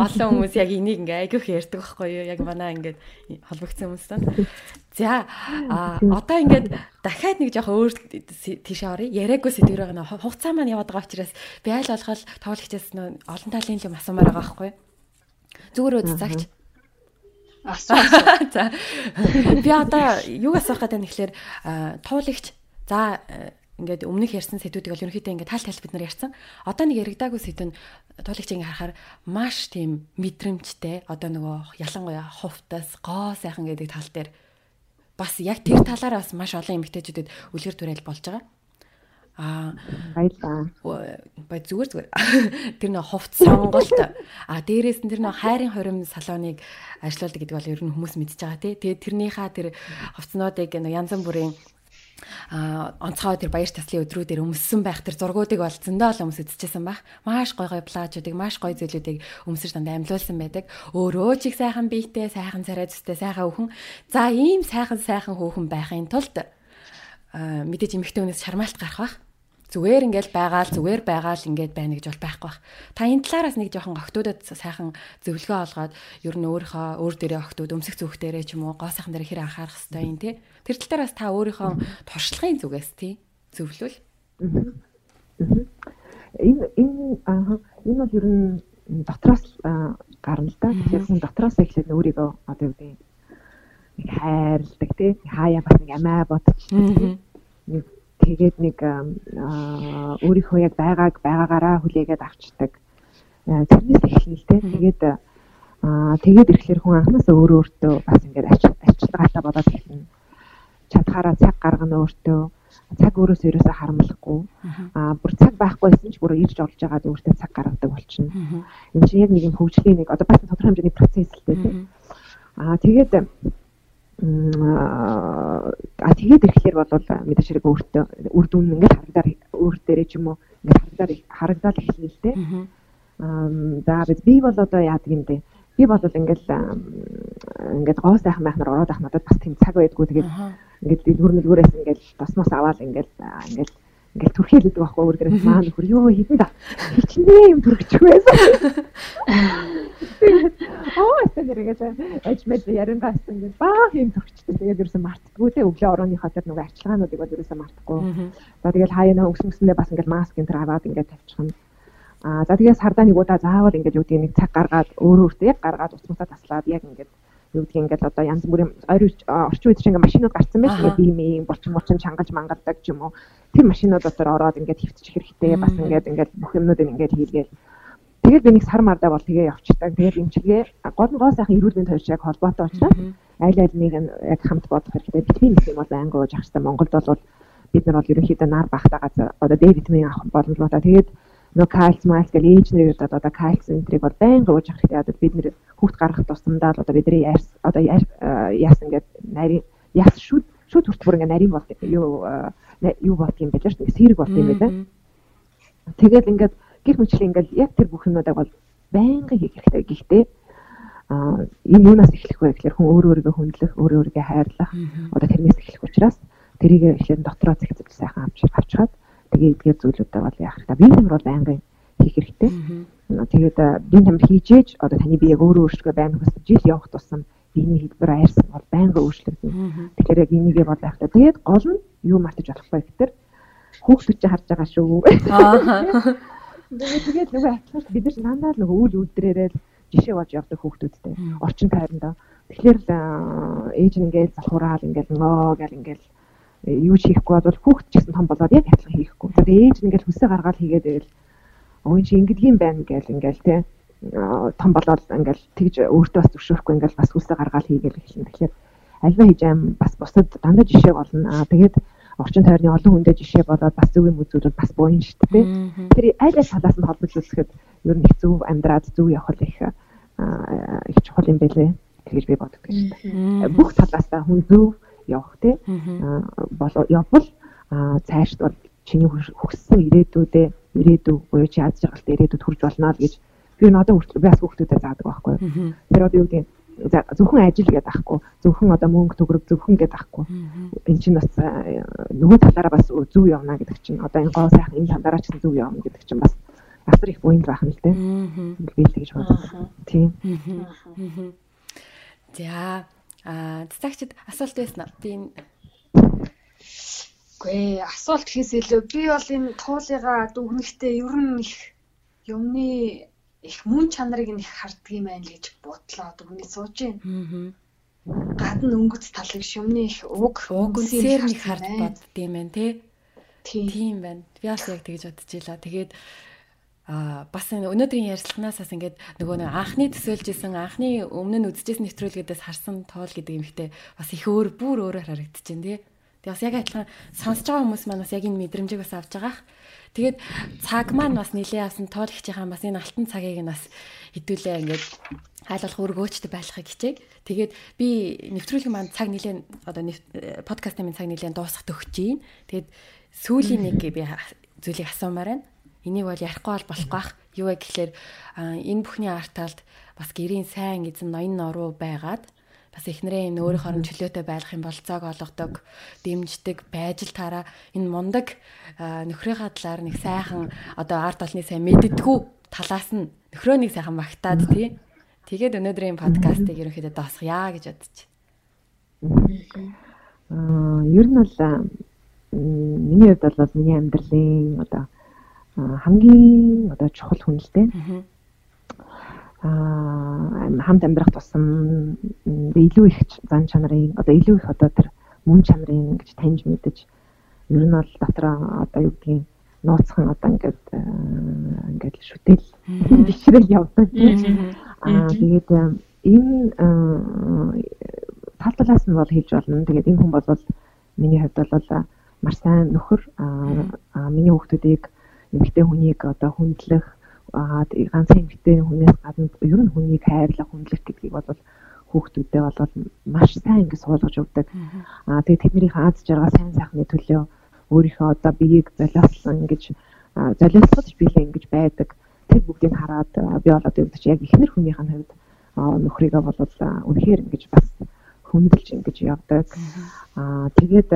Олон хүмүүс яг энийг ингээ айгүйх ярьдаг байхгүй юу? Яг манай ингээд холбогдсон хүмүүс тань. За, одоо ингээд дахиад нэг жоох өөр тийш оръё. Яриаггүй сэтгэр байгаа нэ. Хугацаа маань яваад байгаа учраас би аль болгол тоглогчээс нөө олон талын юм асуумаар байгаа байхгүй юу? Зүгээр үз цагч.
Асуу. <laughs>
За. Би одоо юу асуух гэдэг нь ихлээр туулагч за ингээд өмнөх ярьсан сэдвүүдийг бол ерөнхийдөө ингээд таал тал бид нар ярьсан. Одоо нэг яригдаагүй сэдв нь туулагч ингээд харахаар маш тийм мэдрэмжтэй одоо нөгөө ялангуяа хувтас гоо сайхан гэдэг тал дээр бас яг тэр талаараа бас маш олон эмэгтэйчүүдэд үлгэр дуурайл болж байгаа. Аа
баярлаа.
Бай зүгээр зүгээр. <laughs> Тэр нөх хувц сонголт. А дээрээс нь тэр нөх хайрын хорим салоныг ажилладаг гэдэг бол ер нь хүмүүс мэдж байгаа тий. Тэгээд тэрнийхээ тэр хувцнуудыг янз бүрийн а онцгой тэр баяр таслын өдрүүдээр өмссөн байх тэр зургуудыг бол зөндөө олон хүмүүс үзчихсэн байх. Маш гой гой плажуудыг маш гой зүйлүүдийг өмсөж дандаа амьлуулсан байдаг. Өөрөө ч их сайхан биетэй, сайхан царайцтай, сайхан өхөн. За ийм сайхан сайхан хөөхөн байхын тулд мэдээж эмэгтэй хүнээс шармаалт гарах бах зүгээр ингээл байгаа л зүгээр байгаа л ингээд байна гэж бол байхгүй бах. Та энэ талаараас нэг жоохон октодод сайхан зөвлөгөө олгоод ер нь өөрийнхөө өөр дээрээ октод өмсөх зүөх дээрээ ч юм уу гоо сайхан дээр хэр анхаарах хэрэгтэй юм те. Тэр тал дээр бас та өөрийнхөө туршлагын зүгээс тий зөвлөвл.
Энэ энэ аа энэ бол ер нь дотроос гарна л да. Тэгэхээр хүн дотроос эхлээд өөрийгөө одоо юу гэдэг хайрладаг тий хаяа бас нэг амиа бодчих. Нэг тэгээд нэг өөрийнхөө яг байгааг байгаагаараа хүлээгээд авчдаг. Тэрнээс эхэлнэ л те. Тэгээд аа тэгээд ирэхлээр хүн анханасаа өөрөө өөртөө бас ингээд арчилгаатай болоод эхэлнэ. Чадхаараа цаг гаргана өөртөө цаг өөрөөсөө ерөөсөө харамлахгүй аа бүр цаг байхгүй байсан ч бүр ирж олж байгаа өөртөө цаг гаргадаг болчихно. Энэ чинь яг нэг юм хөгжлийн нэг одоо бас тодорхой хэмжээний процесс л дээ. Аа тэгээд а тэгээд ирэхлээр бол мэдээж хэрэг өөртөө үр дүн ингээд харагдаар өөр дээрээ ч юм уу ингээд харагдаар харагдаад эхэлнэ л дээ. Аа за би бол одоо яадаг юм бэ? Би бол ингээд ингээд гоо сайхан байх нар ороод ах надад бас тийм цаг байдгүй тэгээд ингээд дэлгүүр мэлгүүрээс ингээд тосноос аваад ингээд ингээд ингээл түрхээлдэг байхгүй өөр дээрээс маа нөхөр хитэн да хичнээн юм түргчих байсан. Аа тэрэгэс аж мэд ярингаас ингээл баа юм түргчтэй тэгээд ерөөсөн мартдаггүй те өглөө орооныхоо тэр нөгөө арчилгаануудыг бол ерөөсөн мартахгүй. За тэгэл хаяа нөө өсөн өсөндөө бас ингээл маск энэ төр аваад ингээд тавьчихна. Аа за тэгээс хардаа нэг удаа заавал ингээд юу гэдэг нэг цаг гаргаад өөрөө өөртөө яг гаргаад уцмутаа таслаад яг ингээд юу гэдгийг ингээд одоо янз бүрийн орчин үед чинь ингээд машинууд гарцсан байж би ийм булчин булчин чангалж мангалдаг ч юм уу. Тэр машинууд дотор ороод ингээд хөвчих хэрэгтэй бас ингээд ингээд бүх юмнуудыг ингээд хийлгээл тэгээд би нэг сар мардаа бол тэгээ явчихдаг. Тэгээд имчилгээ гол нь гоо сайхан эрүүл мэнд хоёр яг холбоотой учраас аль аль нэг яг хамт бодох хэрэгтэй. Витамин гэх юм бол анги ууж ах хэрэгтэй. Монголд бол бид нар бол ерөнхийдөө нар багтаа газар одоо Д витамин авах боломжтой тэгээд нөө кальц мальц гэл ээж нэрүүд одоо кальц энтрийг бол байнга ууж авах хэрэгтэй. Одоо бид нэр хүүхд гаргах тусамдаа л одоо бидний яарс одоо яасан ингээд нарийн яс шүд шүд хүртбөр ингээд нарийн бол юу юу болт юм байлаа шүү дээ. Сэрэг болт юм байлаа. Тэгээд ингээд гих мөчл ингээд яг тэр бүх юмнуудыг бол байнга хийх хэрэгтэй. Гэхдээ а энэ юунаас эхлэх вэ гэхээр хүн өөр өөрийгөө хүндлэх, өөр өөрийгөө хайрлах одоо тэрнээс эхлэх учраас тэрийг эхлээд дотроо зэгцэж сайхан авч авчгаад тэгээ эдгээр зүйлүүдээ бол яах вэ? Бие тамир бол байнгын хийх хэрэгтэй. Тэгээд бие тамир хийжээж одоо таны бие яг өөрөө өөрчлөгөө байна гэсэн жил явах тусам биений хэлбэр айрсан бол байнга өөрчлөгдөнө. Тэгэхээр яг энийгээ бол байх та. Тэгээд гол нь юу мартаж болохгүй гэхээр хүүхдүүд чи харж байгаа шүү. Тэгээд нөгөө атлаас бид нар дандаа нөгөө үйл үйлдэрээрээ жишээ болж явдаг хүүхдүүдтэй орчин тойрондоо. Тэгэхээр ээж нь ингээд залхуураал ингээд нөө гэл ингээд э, юу хийхгүй бол хүүхд ч гэсэн том болоод яг адилхан хийхгүй. Тэгээд ээж нь ингээд хүсээ гаргаад хийгээд байвал өө чи ингэдэг юм байна гэл ингээд тий том болоод ингээд тэгж өөртөө бас зөвшөөрөхгүй ингээд бас хүсээ гаргаад хийгээл эхэлнэ. Тэгэхээр альва хийж аим бас бусад дандаа жишээ болно. Аа тэгээд орчин тойрны олон хүндээ жишээ болоод бас зөв юм үзүүлвэл бас буян шүү дээ. Тэр аль аль талаас нь холбож үзэхэд ер нь их зөв амьдраад зөв явах их их чухал юм байлээ. Тэгэж би боддог шүү дээ. Бүх талаас нь хүн зөв явах тий явбал цаашд бол чиний хүссэн ирээдүйдээ ирээдүй буюу чи аз жаргалтай ирээдүйд хүрч болно л гэж. Би надад хүртэл би бас хүүхдүүдэд заадаг байхгүй. Тэр одоо юу гэдэг зөвхөн ажил гэдэг ахгүй. Зөвхөн одоо мөнгө төгрөг зөвхөн гэдэг ахгүй. Энэ чинь бас нөгөө талаараа бас зөв явна гэдэг чинь одоо энэ гоо сайхан энэ талаараа ч зөв явна гэдэг чинь бас асар их буян байх нь л дээ би л тэгж боддог тийм.
За а цэцэгчд асуулт байсан би энэ
Гүй асуулт хийс илүү би бол энэ туулыгаа дүгнэхдээ ер нь их юмны их мөн чанарыг нь их харддаг юм байна л гэж бодлоо дүгнээ сууж байна. Гадна өнгөц талыг шүмний их уг
үнсээр нэг хард бодд юм байна те. Тийм байна. Би бас яг тэгж бодож илаа. Тэгээд а бас өнөөдрийн ярилцлаганаасаас ингээд нөгөө нэг анхны төсөөлжсэн анхны өмнө нь үзчихсэн нэвтрүүлгүүдээс харсан тоол гэдэг юм ихтэй бас их өөр бүр өөрөөр харагдчихэв тий. Тэгээ бас яг адилхан сонсож байгаа хүмүүс маань бас яг энэ мэдрэмжийг бас авч байгаах. Тэгээд цаг маань бас нилээ авсан туулагчийнхаа бас энэ алтан цагийг нь бас хэдүүлээ ингээд болох өргөөчтэй байхыг хичээг. Тэгээд би нэвтрүүлэг маань цаг нилээ одоо подкастын минь цаг нилээ дуусгах төгч юм. Тэгээд сүүлийн нэг би зүйлийг асуумаар байна. Энийг бол ярихгүй бол болохгүй бах. Юу вэ гэхээр энэ бүхний арталд бас гэрийн сайн эзэн ноён норуу байгаад бас эхнэрээ энэ өөрийнхөө чөлөөтэй байх юм бол зог олгодог, дэмждэг, байж л таараа энэ мундаг нөхрийнхаа талаар нэг сайхан одоо ард олны сайн мэддэггүй талаас нь нөхрөөнийг сайхан магтаад тий. Тэгээд өнөөдрийн подкастыг ерөнхийдөө даасгая гэж бодож
байна. Аа, ер нь бол миний хувьд бол миний амьдралын одоо хамгийн одоо чухал хүн л дээ. Аа хамт амьдрах тусам илүү их зан чанарын одоо илүү их одоо тэр мөн чанарын гэж таньж мэдэж ер нь бол дотроо одоо юу гэдгийг нууцхан одоо ингээд ингээд шүтэл <laughs> бишрэл явдаг. Аа тэгээд энэ тал талаас нь бол хийж болно. Тэгээд энэ хүн бол миний хувьд бол маш сайн нөхөр. Миний хүүхдүүдийг эмэгтэй хүнийг одоо хүндлэх ганц эмэгтэй хүнээс гадна ер нь хүнийг хайрлах, хүндлэх гэдгийг бол хүүхдүүдэд бол маш сайн ингэ суулгаж өгдөг. Аа тэгээ тэднийх аз жаргал сайн сайхны төлөө өөрийнхөө одоо биеийг золиослон ингэж золиосгож билээ ингэж байдаг. Тэр бүгдийг хараад би бол одоо юу гэж яг ихнэр хүнийх нь хувьд нөхрийгөө бол үнэхээр ингэж бас хүндэлж ингэж явдаг. Аа тэгээд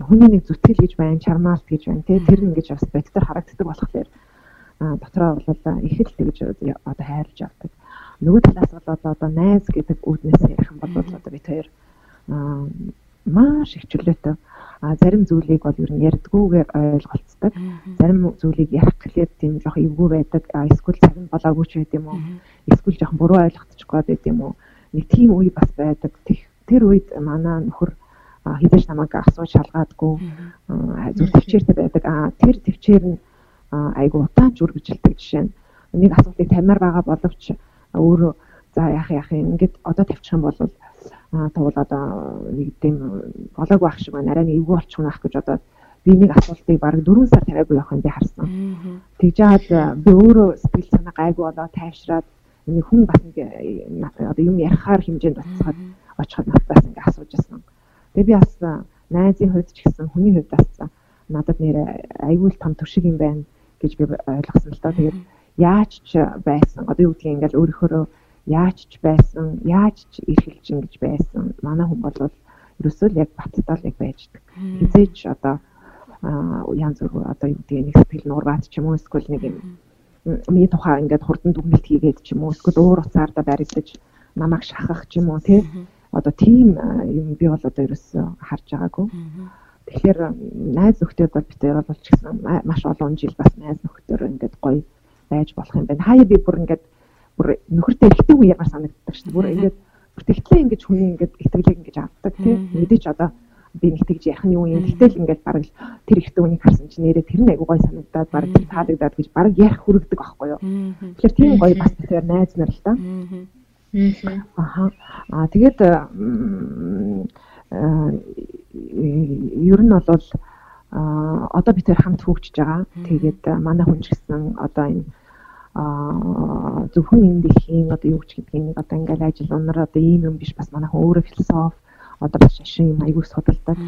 хүний нэг зүтгэл гэж байна, чармаалт гэж байна. Тэгээ тэр ингэж бас бодтор харагддаг болохоор дотроо бол их л тэгж одоо хайрлж явдаг. Нөгөө талаас бол одоо найз гэдэг үүднээс ярих юм бол одоо бид хоёр маш их чөлөөтэй а зарим зүйлийг бол ер нь ярьдгүйгээр ойлголцдог. Зарим зүйлийг ярих гэхлээр тийм жоох эвгүй байдаг. Эсвэл цаг нь болоогүй ч байд юм уу? Эсвэл жоох буруу ойлгоцчихгоо байд юм уу? Нэг тийм үе бас байдаг. Тэр үед манай нөхөр хизээш намайг асууж шалгаадгүй зүр төвчээртэй байдаг. Тэр төвчээр нь айгу утаамж үргэлжилдэг жишээ нь нэг асуултыг тамиар байгаа боловч өөрөө за яах яах юм ингээд одоо тавьчих юм бол тэгвэл одоо нэг тийм болоог байх шиг байна арай нэг эвгүй болчих наах гэж одоо би нэг асуултыг бараг 4 сар тавиагүй явах юм би харсан. Тэгж яагаад би өөрөө сэтгэл санаа гайгүй болоо тайвшраад нэг хүн бас нэг одоо юм ярихаар хэмжээнд бацгаад очиход надаас ингээ асууж байсан. Тэгээ би бас найзын хувьд ч гэсэн хүний хувьд бас надад нэр аюул том төшиг юм байна гэж би ойлгосон л доо. Тэгээд яаж ч байсан одоо юу гэдгийг ингээл өөрийнхөө яаж ч байсан, яаж ч эрхэлж ингэж байсан. Манай хүн бол ерөөсөө л яг баттал яг байждаг. Хизээч одоо янз бүр одоо юу гэдэг нэг сэтгэл нургаад ч юм уу эсвэл нэг юм миний тухай ингээд хурдан дүгнэлт хийгээд ч юм уу эсвэл уур уцаар да баригдаж намайг шахах ч юм уу тий одоо тийм юм би бол одоо ерөөсөө харж байгаагүй. Тэгэхээр найз нөхдөд бол бид хоёр бол ч гэсэн маш олон жил бас найз нөхдөр ингээд гоё байж болох юм байна. Хаяа би бүр ингээд бүр нөхөртэй ихтэй үе ямар санагддаг шүү дээ. Бүр ингээд бүр тэгтлээ ингэж хүний ингээд итгэлийг ингэж авдаг тий. Мэдээч одоо би нэг тэгж ярих нь юу юм. Тэгтэл ингээд бараг тэр ихтэй үнийг харсан чинь нэрээ тэр нь айгу гоё санагдаад бараг таалагдаад гэж бараг ярих хүрэгдэг байхгүй юу. Тэгэхээр тийм гоё бас тэр найз нар л та. Аа. Аа тэгээд ер нь бол а одоо бид тэр хамт хөгжиж байгаа. Тэгээд манай хүн ч гэсэн одоо энэ а зөвхөн энэ дэлхийн одоо юу ч гэдгийг одоо ингээл ажил унаар одоо ийм юм биш бас манай хүн өөрөө философи одоо бас шашин юм аягүй судалдаг.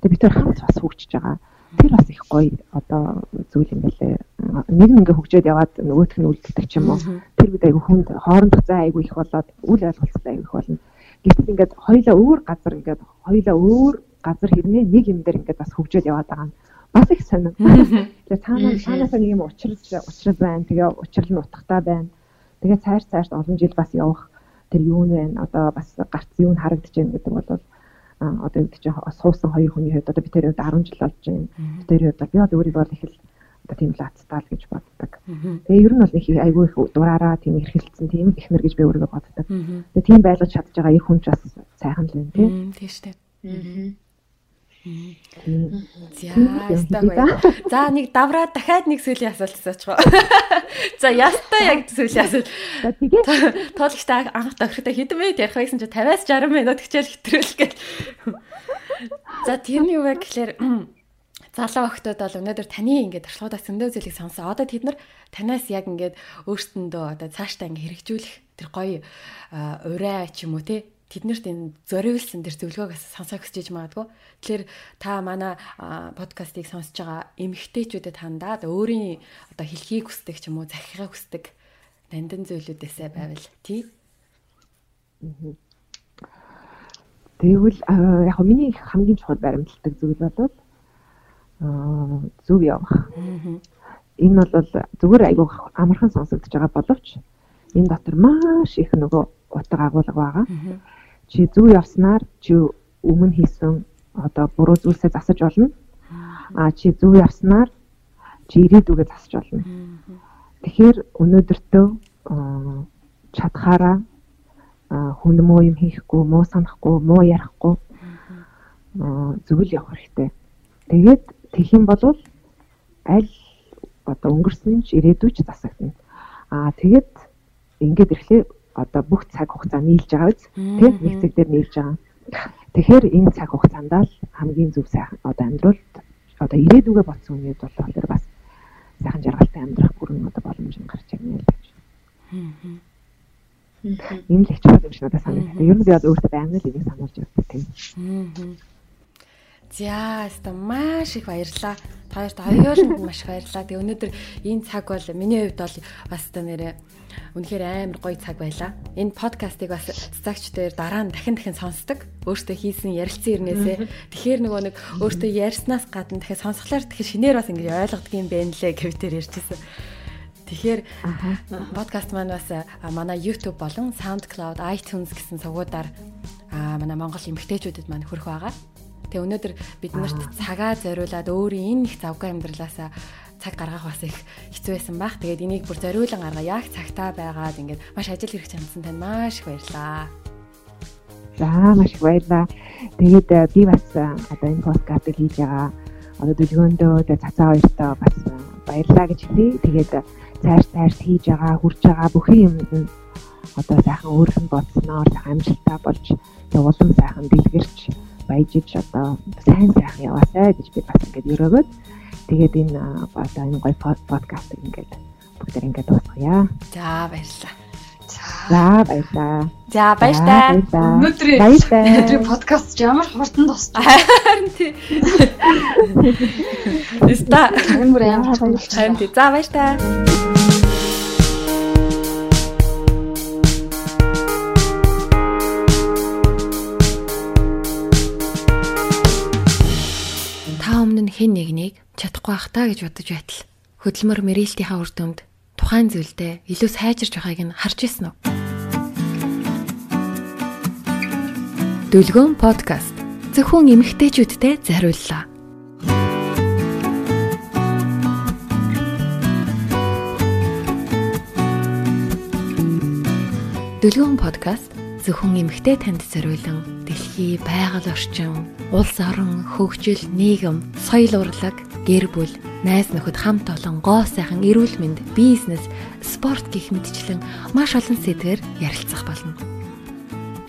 Тэгээд бид тэр хамт бас хөгжиж байгаа. Тэр бас их гоё одоо зүйл юм байлээ. Нэг нэг хөгжөөд яваад нөгөөх нь үлддэг ч юм уу. Тэр бид аягүй хүнд хоорондох зай аягүй их болоод үл ойлголцтой аягүй их болно. Гэтэл ингээд хоёлаа өөр газар ингээд хоёлаа өөр газар хэрнээ нэг юм дээр ингээд бас хөгжөөд яваад байгаа нь бас их сонир. <laughs> Тэгээ цаанаа цаанаасаа нэг юм учрал учрал байна. Тэгээ учрал нь утгатай байна. Тэгээ цааш цааш олон жил бас явах тэр юу нэ одоо бас гарц юу нь харагдаж байна гэдэг бол одоо юу гэж суусан хоёр хүний хувьд одоо би тэр хувьд 10 жил болж байна. Тэр хувьд би одоо өөрийгөө их л одоо тийм лацтаал гэж боддог. Тэгээ ер нь бол их айгүй их дураараа тийм эрхэлсэн тийм ихнэр гэж би өөрийгөө боддог. Тэгээ тийм байлгаж чадж байгаа их хүн ч бас сайхан л байна тийм.
Тийм шүү дээ. За За нэг давраа дахиад нэг сүүлийн асуулт асуучих. За ястаа яг сүүлийн асуулт. За тэгээ тоологчтой анх тохиртой хэдэн минут ярих байсан чи 50-аас 60 минут хичээл хэтрүүл гэл. <laughs> За тэр нь юу вэ гэхээр залуу охтууд бол өнөөдөр таны ингээд туршлагуудаас зөндөө зүйлийг сонсон. Одоо тэд нар танаас яг ингээд өөртөндөө одоо цаашдаа ингээд хэрэгжүүлэх тэр гоё урай ч юм уу те тэднэрт энэ зориулсан тэр зөвлөгөөг сонсох гэж магадгүй. Тэгэхээр та манай подкастыг сонсож байгаа эмэгтэйчүүдэд хандаад өөрийн одоо хэлхийг хүсдэг ч юм уу захихыг хүсдэг нандин зүйлүүдээсээ байвал тий.
Тэгвэл яг миний хамгийн чухал баримтлагдаг зүйл бол зөв явах. Энэ бол зүгээр айгүй амархан сонсогдож байгаа боловч энэ дотор маш их нөгөө утга агуулга байгаа чи зөв явснаар чи өмнө хийсэн одоо буруу зүйлсээ засаж болно. А чи зөв явснаар чи ирээдүгээ засаж болно. Тэгэхээр өнөөдөртөө чадхаараа хүн муу юм хийхгүй, муу санахгүй, муу ярихгүй зөвл явах хэрэгтэй. Тэгээд тэгэх юм бол аль одоо өнгөрсөн ч ирээдүйч засагдана. Аа тэгээд ингээд ирэхлээр одоо бүх цаг хугацаа нийлж байгаа биз тийм нэг цаг дээр нийлж байгаа. Тэгэхээр энэ цаг хугацаанд л хамгийн зөв сайхан одоо амьдралд одоо ирээдүгэ бодсон үед бол тэр бас сайхан жаргалтай амьдрах бүрэн одоо боломж нь гарч ирнэ л гэж. Энэ л хэцүү юм шиг надад санагдав. Ер нь би одоо өөртөө байнга л энийг сануулж явдаг тийм.
За, өста маш их баярлалаа. Та хоёрт хоёуланд маш их баярлалаа. Тэгээ өнөөдөр энэ цаг бол миний хувьд бол бас та нэрээ үнэхээр амар гоё цаг байлаа. Энэ подкастыг бас цэцагч дээр дараа нь дахин дахин сонсдог. Өөртөө хийсэн ярилцсан ирнээсээ. Тэгэхээр нөгөө нэг өөртөө ярьснаас гадна дахиад сонсглоор тэгэхээр шинээр бас ингэж ойлгодог юм байна лээ гэвтэр ярьчихсан. Тэгэхээр подкаст маань бас манай YouTube болон SoundCloud, iTunes гэсэн сувгуудаар манай Монгол эмэгтэйчүүдэд маань хүрэх байгаа. Тэгээ өнөөдөр бид нарт цагаа зориулаад өөрийн энэ их завгүй амьдралаасаа цаг гаргах бас их хэцүү байсан баг. Тэгээд энийг бүр зориулан гаргаа яг цагтаа байгаад ингээд маш ажил хэрэг чамсан тань маш их баярлаа.
За маш их баярлаа. Тэгээд э, би бас э, одоо энэ подкастыг хийж байгаа одоо дүлгөөндөө цацаа хоёртоо бас э, баярлаа гэж хэлье. Тэгээд цааш цааш хийж байгаа, хүрж байгаа бүхэн юмд нь одоо сайхан өөрхөн бодсноор сайхан амжилттай болж тэг улам сайхан дэлгэрч баяжиж одоо сайн сайхан яваасай гэж би бас ингээд өрөөгөөд Тэгээд энэ одоо энэ гоё подкастыг ингээд бүгд ингээд дуусгая.
За баярлалаа.
За баярлалаа.
За баярлалаа.
Өнөөдрийн өнөөдрийн подкаст ямар хурдан дууссан. Харин тий. <laughs>
Эста амар амар хурдан болчихсон. Харин тий. За баярлалаа. Чадахгүй ах та гэж бодож байтал хөдөлмөр мэрэлтийнхаа үр дүнд тухайн зүйлдээ илүү сайжирч байгааг нь харж ирсэн үү? Дүлгөөн подкаст зөвхөн эмэгтэйчүүдтэй зориуллаа. Дүлгөөн подкаст зөвхөн эмэгтэй танд зориулан дэлхий, байгаль орчин, улс орон, хөгжил, нийгэм, соёл урлаг, гэр бүл, найз нөхөд хамт олон гоо сайхан эрүүл мэнд, бизнес, спорт гих мэтчлэн маш олон сэдвээр ярилцах болно.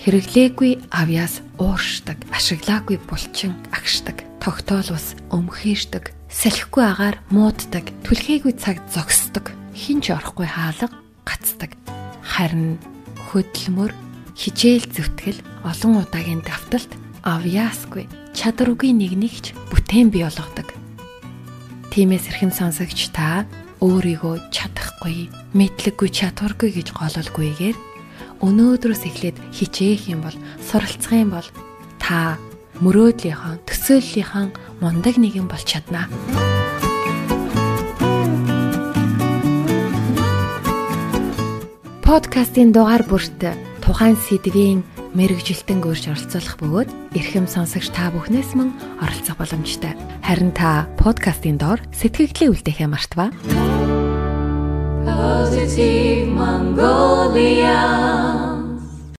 Хэрэглээгүй авьяас ууршдаг, ашиглаагүй булчин агшдаг, тогтоол ус өмхийшдэг, салхигүй агаар мууддаг, түлхээгүй цаг зогсдог, хинч орохгүй хаалга гацдаг. Харин хөдөлмөр, хичээл зүтгэл, олон удаагийн давталт авьяасгүй чадваргүй нэг нэгч бүтээн бий болгодог. Тимээс эрхэм сонсогч та өөрийгөө чадахгүй, мэдлэггүй чадваргүй гэж гололгүйгээр өнөөдрөөс эхлээд хичээх юм бол, суралцах юм бол та мөрөөдлийнхаа, төсөөллийнхаа мундаг нэгэн болж чаднаа. Подкастын дугаар бүрт тухайн сэдвийн мэрэгжилтэн гөрж оролцуулах бөгөөд эрхэм сонсогч та бүхнээс мөн оролцох боломжтой. Харин та подкастын доор сэтгэгдлээ үлдээхээ мартава. Positive Mongolia